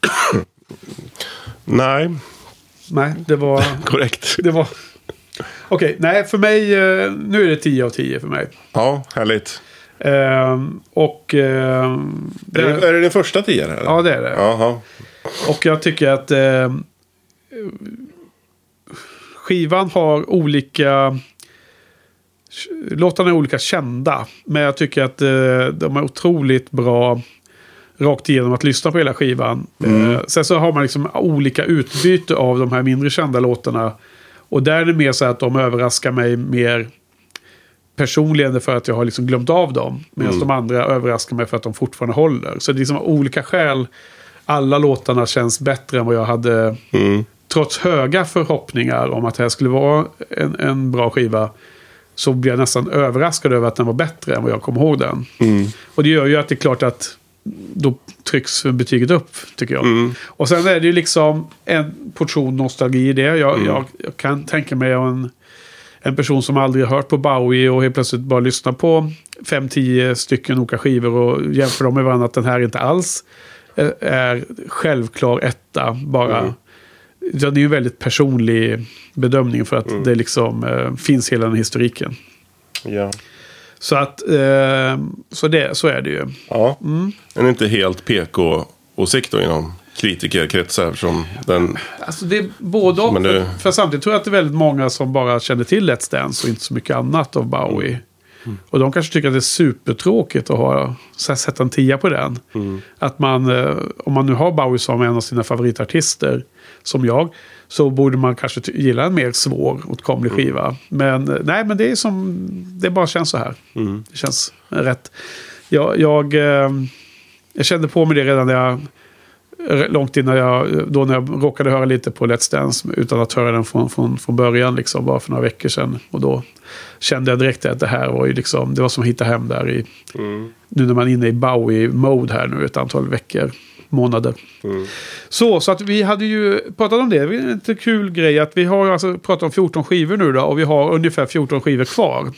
[clears throat] Nej, Nej, det var... [laughs] korrekt. Det var... Okej, nej för mig, eh, nu är det 10 av 10 för mig. Ja, härligt. Ehm, och... ehm, Är det, är det din första tia? Eller? ja, det är det. Jaha. Och jag tycker att ehm, skivan har olika... Låtarna är olika kända. Men jag tycker att eh, de är otroligt bra rakt igenom att lyssna på hela skivan. Eh, sen så har man liksom olika utbyte av de här mindre kända låtarna. Och där är det mer så att de överraskar mig mer personligen för att jag har liksom glömt av dem. Medan de andra överraskar mig för att de fortfarande håller. Så det är liksom olika skäl. Alla låtarna känns bättre än vad jag hade. Trots höga förhoppningar om att det här skulle vara en, en bra skiva. Så blir jag nästan överraskad över att den var bättre än vad jag kommer ihåg den. Och det gör ju att det är klart att då trycks betyget upp, tycker jag. Och sen är det ju liksom en portion nostalgi i det. Jag, jag, jag kan tänka mig en, en person som aldrig hört på Bowie och helt plötsligt bara lyssnar på 5-10 stycken olika skivor och jämför dem med varandra. Att den här inte alls är självklar etta bara. Ja, det är ju en väldigt personlig bedömning för att det liksom eh, finns hela den historiken. Ja. Så att, eh, så, det, så är det ju. ja. En inte helt PK-åsikt då inom kritikerkretsar eftersom den... Alltså det är både och. Det- För, för samtidigt tror jag att det är väldigt många som bara känner till Let's Dance och inte så mycket annat av Bowie. Och de kanske tycker att det är supertråkigt att ha, här, sätta en tia på den. Att man, eh, om man nu har Bowie som en av sina favoritartister, som jag, så borde man kanske gilla en mer svår åtkomlig skiva. Men eh, nej, men det är som, det bara känns så här. Det känns rätt. Jag, jag, eh, jag kände på mig det redan när jag långt innan jag, då när jag råkade höra lite på Let's Dance utan att höra den från, från, från början, liksom, bara för några veckor sedan. Och då kände jag direkt att det här var ju liksom, det var som att hitta hem där i, nu när man är inne i Bowie-mode här nu ett antal veckor. månader. Så, så att vi hade ju pratat om det. Det är en lite kul grej att vi har alltså pratat om 14 skivor nu då och vi har ungefär 14 skivor kvar.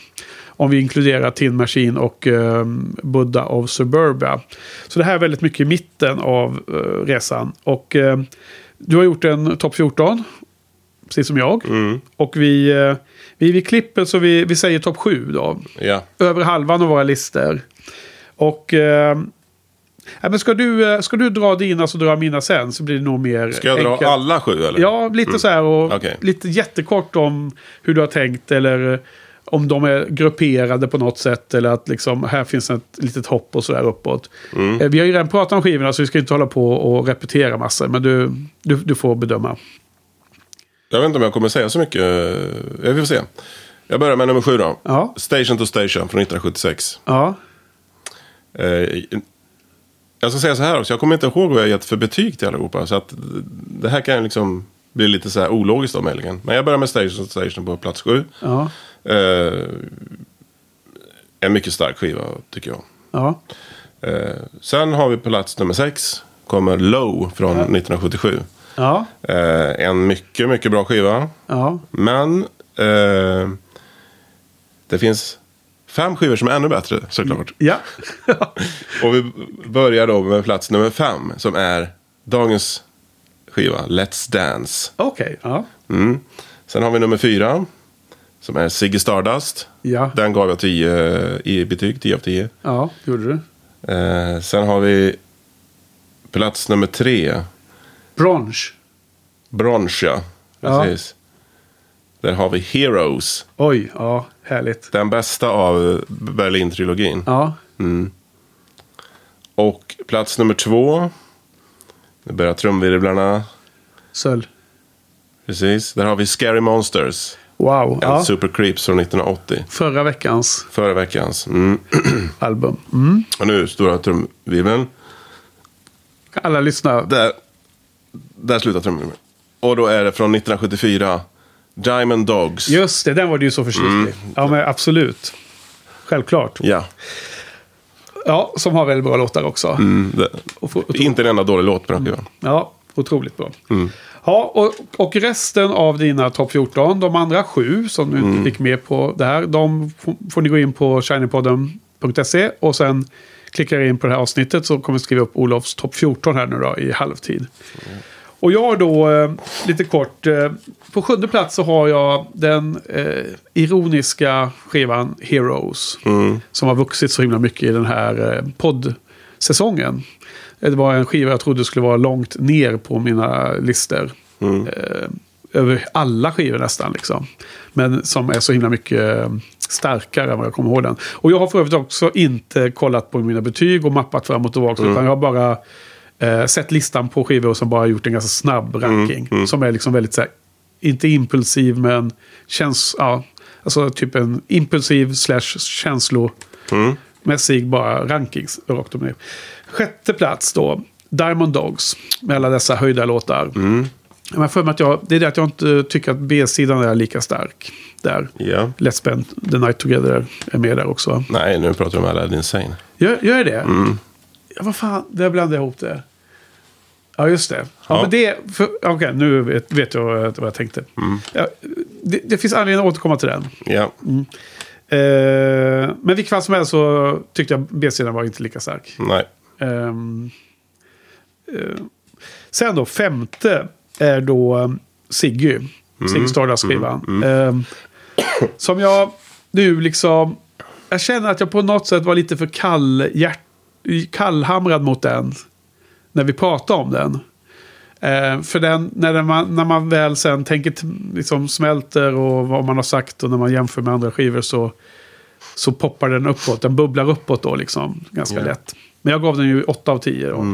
Om vi inkluderar Tin Machine och eh, Buddha of Suburbia. Så det här är väldigt mycket i mitten av eh, resan. Och eh, du har gjort en topp 14. Precis som jag. Och vi, eh, vi, vi klipper så vi, vi säger topp 7 då. Ja. Över halvan av våra listor. Och... Eh, ja, men ska, du, eh, ska du dra dina så drar jag mina sen så blir det nog mer Ska jag dra enkelt. alla sju eller? Ja, lite så här och Okej. lite jättekort om hur du har tänkt eller eh, om de är grupperade på något sätt eller att liksom här finns ett litet hopp och så där uppåt. Mm. Eh, Vi har ju redan pratat om skivorna så vi ska inte hålla på och repetera massor men du, du, du får bedöma. Jag vet inte om jag kommer säga så mycket. Jag vi får se. Jag börjar med nummer sju då. Ja. Station to Station från 1976. Ja, Eh, jag ska säga så här också. Jag kommer inte ihåg vad jag gett för betyg till allihopa. Så att det här kan liksom bli lite så här ologiskt då möjligen. Men jag börjar med Station Station på plats sju. ja, Eh, en mycket stark skiva tycker jag. ja. Eh, sen har vi på plats nummer sex. Kommer Low från 1977. Ja, Eh, en mycket, mycket bra skiva. ja, Men eh, det finns fem skivor som är ännu bättre såklart. ja. [laughs] Och vi börjar då med plats nummer fem som är dagens skiva Let's Dance. Okej, ja. Mm. Sen har vi nummer fyra som är Ziggy Stardust. Ja, Den gav jag 10 i betyg, 10 av 10. ja, gjorde du. Eh, sen har vi plats nummer tre, Bronze. Bronze, ja. Ja. Precis. Där har vi Heroes. Oj, ja, härligt. Den bästa av Berlin-trilogin. Ja, Och plats nummer två. Nu börjar trumvirvlarna. sölj. Precis. Där har vi Scary Monsters. Wow, ja. Super Creeps från 1980. Förra veckans Förra veckans. Mm. [clears throat] album. Mm. Och nu stora trumvirveln. Alla lyssnar. Där, där slutar trumvirveln. Och då är det från 1974. Diamond Dogs. Just det, den var du ju så förtjust Mm. i. Ja, men absolut. Självklart. Ja. Ja, som har väldigt bra låtar också. Mm, få- inte en enda dålig låt på den skivan. Ja, otroligt bra. Mm. Ja, och, och resten av dina topp 14, de andra sju som du Mm. inte fick med på det här, de får ni gå in på shinypodden.se och sen klickar in på det här avsnittet så kommer vi skriva upp Olofs topp 14 här nu då i halvtid. Och jag har då, eh, lite kort, eh, på sjunde plats så har jag den eh, ironiska skivan Heroes. Som har vuxit så himla mycket i den här eh, poddsäsongen. Eh, Det var en skiva jag trodde skulle vara långt ner på mina listor. Eh, över alla skivor nästan liksom. Men som är så himla mycket eh, starkare än vad jag kommer ihåg den. Och jag har för övrigt också inte kollat på mina betyg och mappat fram och tillbaka. Utan jag har bara eh, sett listan på skivor och sen bara gjort en ganska snabb ranking. Som är liksom väldigt så här, inte impulsiv men känns, ja, alltså typ en impulsiv slash känslomässig bara rankings rakt och ner. Sjätte plats då, Diamond Dogs med alla dessa höjda låtar. Jag har för mig att jag, det är det att jag inte tycker att B-sidan är lika stark där. Ja. Let's Spend the Night Together är med där också. Nej, nu pratar vi om Aladdin Sane. Gör, gör jag det? Ja, vad fan, där blandade jag ihop det. Ja, just det. Ja, Ja. men det... Okej, nu vet, vet jag vad jag tänkte. Ja, det, det finns anledning att återkomma till den. Ja. Eh, men vilket fall som helst så tyckte jag B-sidan var inte lika stark. Nej. Ehm, eh, sen då, femte är då um, Siggy. Siggy Stardust-skivan. Ehm, som jag nu liksom... Jag känner att jag på något sätt var lite för kall, hjärt, kallhamrad mot den. När vi pratade om den. Eh, för den, när, den, man- när man väl sen tänker, liksom smälter och vad man har sagt och när man jämför med andra skivor så, så poppar den uppåt. Den bubblar uppåt då liksom ganska Ja. lätt. Men jag gav den ju 8 av 10 då.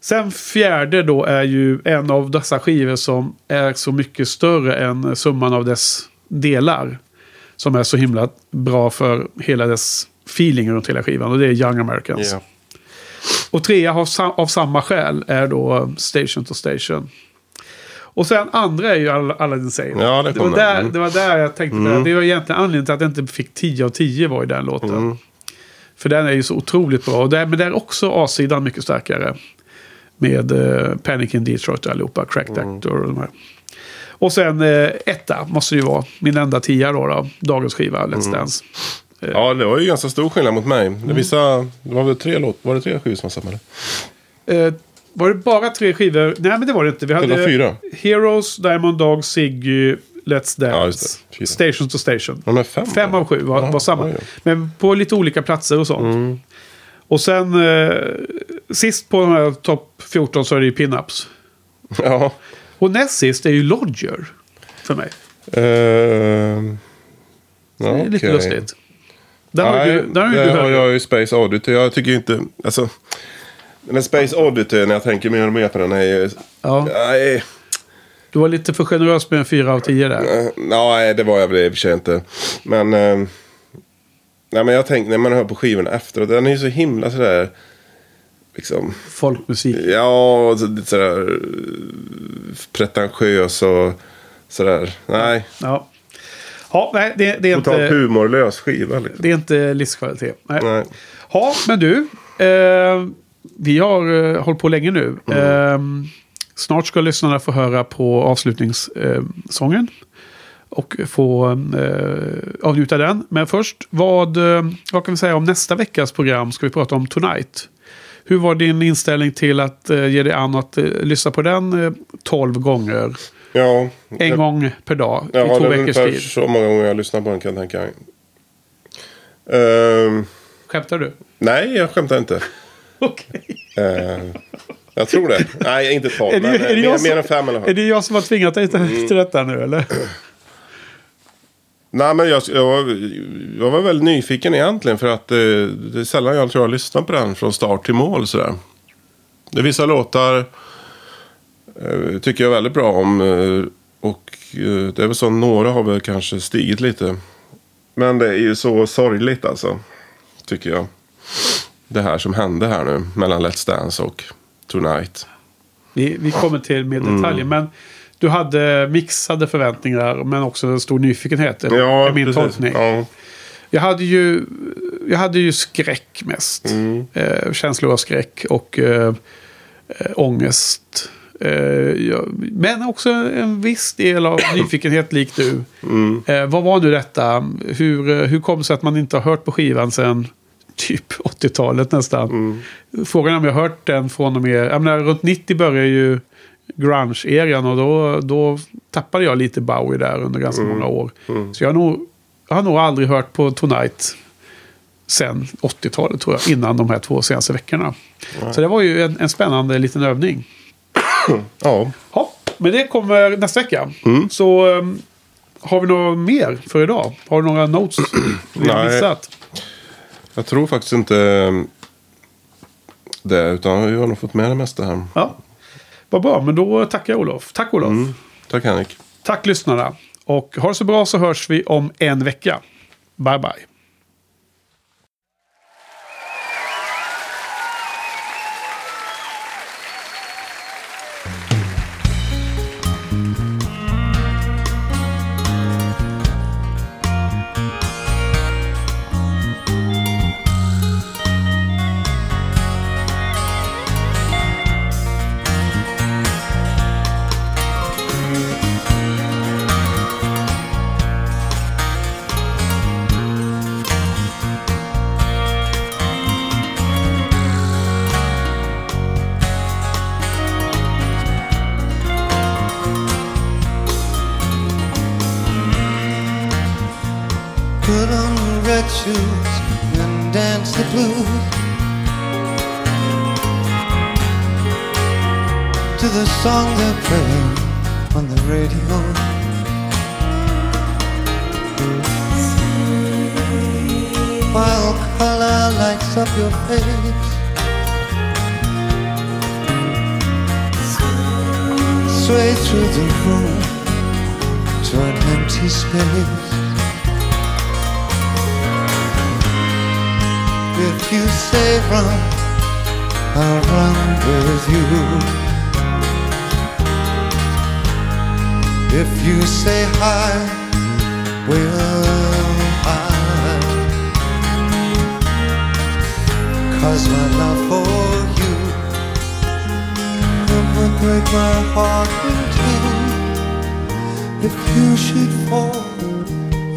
Sen fjärde då är ju en av dessa skivor som är så mycket större än summan av dess delar. Som är så himla bra för hela dess feeling runt hela skivan. Och det är Young Americans. Ja. Och trea av, av samma skäl är då Station to Station. Och sen andra är ju Al- Aladdin Sane. Ja, det det, var där, Mm. det var där jag tänkte. Det, det var egentligen anledningen till att jag inte fick 10 av 10 var i den låten. Mm. För den är ju så otroligt bra. Och där, men där är också A-sidan mycket starkare. Med eh, Panic in Detroit allihopa. Cracked Actor och de här. Och sen eh, etta måste ju vara. Min enda tia då. då dagens skiva, Let's Dance. Ja, det var ju ganska stor skillnad mot mig. Mm. Det, vissa, det var väl tre låt, var det tre skivor som var samma? eller? Eh, var det bara tre skivor? Nej, men det var det inte. Vi hade fyra. Heroes, Diamond Dog, Ziggy, Let's Ja, Dance. Fyra. Station to Station. Ja, fem. Fem av sju var, Ja, var samma. Men på lite olika platser och sånt. Och sen eh, sist på de här topp 14 så är det ju Pinups. [laughs] Ja. Och näst sist är ju Lodger. För mig. Ehm, Det är lite lustigt. Där har Nej, du, där har det du har jag ju Space Oddity. Jag tycker inte... Alltså, men Space Oddity, när jag tänker mer och mer på den, är ju... Ja, Nej, du var lite för generös med en fyra av tio där. eh, nej, det var jag väl i och för sig inte. Men... Eh, nej, men jag tänker, när man hör på skivorna efteråt, den är ju så himla sådär... Liksom... Folkmusik. Ja, och så- lite sådär... eh, Pretentiös och sådär. Nej, Ja. Ja, nej, det, det är totalt inte... humorlös skiva liksom. Det är inte livskvalitet. Nej. Nej. Ja, men du. Eh, vi har eh, hållit på länge nu. Mm. Eh, snart ska lyssnarna få höra på avslutningssången. Eh, och få eh, avnjuta den. Men först, vad, eh, vad kan vi säga om nästa veckas program? Ska vi prata om Tonight. Hur var din inställning till att eh, ge dig an att eh, lyssna på den eh, 12 gånger? Ja, En jag- gång per dag Ja, i det två är veckors tid. så många gånger jag lyssnar på den kan jag tänka. Ehm, Skämtar du? nej, jag skämtar inte. [laughs] Okej. Ehm, jag tror det. Nej, inte tolv. Är det- men är det mer, som- mer än fem eller Är det jag som har tvingat dig till, Mm. till detta nu eller? [clears throat] Nej, men jag, jag, var, jag var väldigt nyfiken egentligen. För att eh, det är sällan jag tror jag lyssnar på den från start till mål. Sådär. Det är vissa låtar eh, tycker jag väldigt bra om. Eh, och eh, det är väl så några har väl kanske stigit lite. Men det är ju så sorgligt alltså. Tycker jag. Det här som hände här nu mellan Let's Dance och Tonight. Vi, vi kommer till mer detaljer. Mm. Men du hade mixade förväntningar men också en stor nyfikenhet. Ja, min precis. tolkning. Ja. Jag, hade ju, jag hade ju skräck mest. Mm. Eh, känslor av skräck och eh, eh, ångest. Eh, men också en viss del av [coughs] nyfikenhet likt du. Mm. Eh, vad var nu detta? Hur, eh, hur kom det sig att man inte har hört på skivan sedan typ [laughs] 80-talet nästan? Mm. Frågan är om jag har hört den från och med... Jag menar, runt 90 började ju grunge-eran och då, då tappade jag lite Bowie där under ganska Mm. många år. Så jag har, nog, jag har nog aldrig hört på Tonight sen 80-talet tror jag. Innan de här två senaste veckorna. Så det var ju en, en spännande liten övning. [clears throat] ja. Ja, men det kommer nästa vecka. Mm. Så um, har vi något mer för idag? Har du några notes vi har [clears throat] Nej. missat? Jag tror faktiskt inte eh, det. Utan vi har nog fått med det mesta här. Ja, vad bra. Men då tackar jag Olof. Tack Olof. Mm. Tack Henrik. Tack lyssnarna. Och ha det så bra så hörs vi om en vecka. Bye bye. If you should fall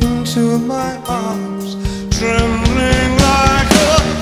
into my arms, trembling like a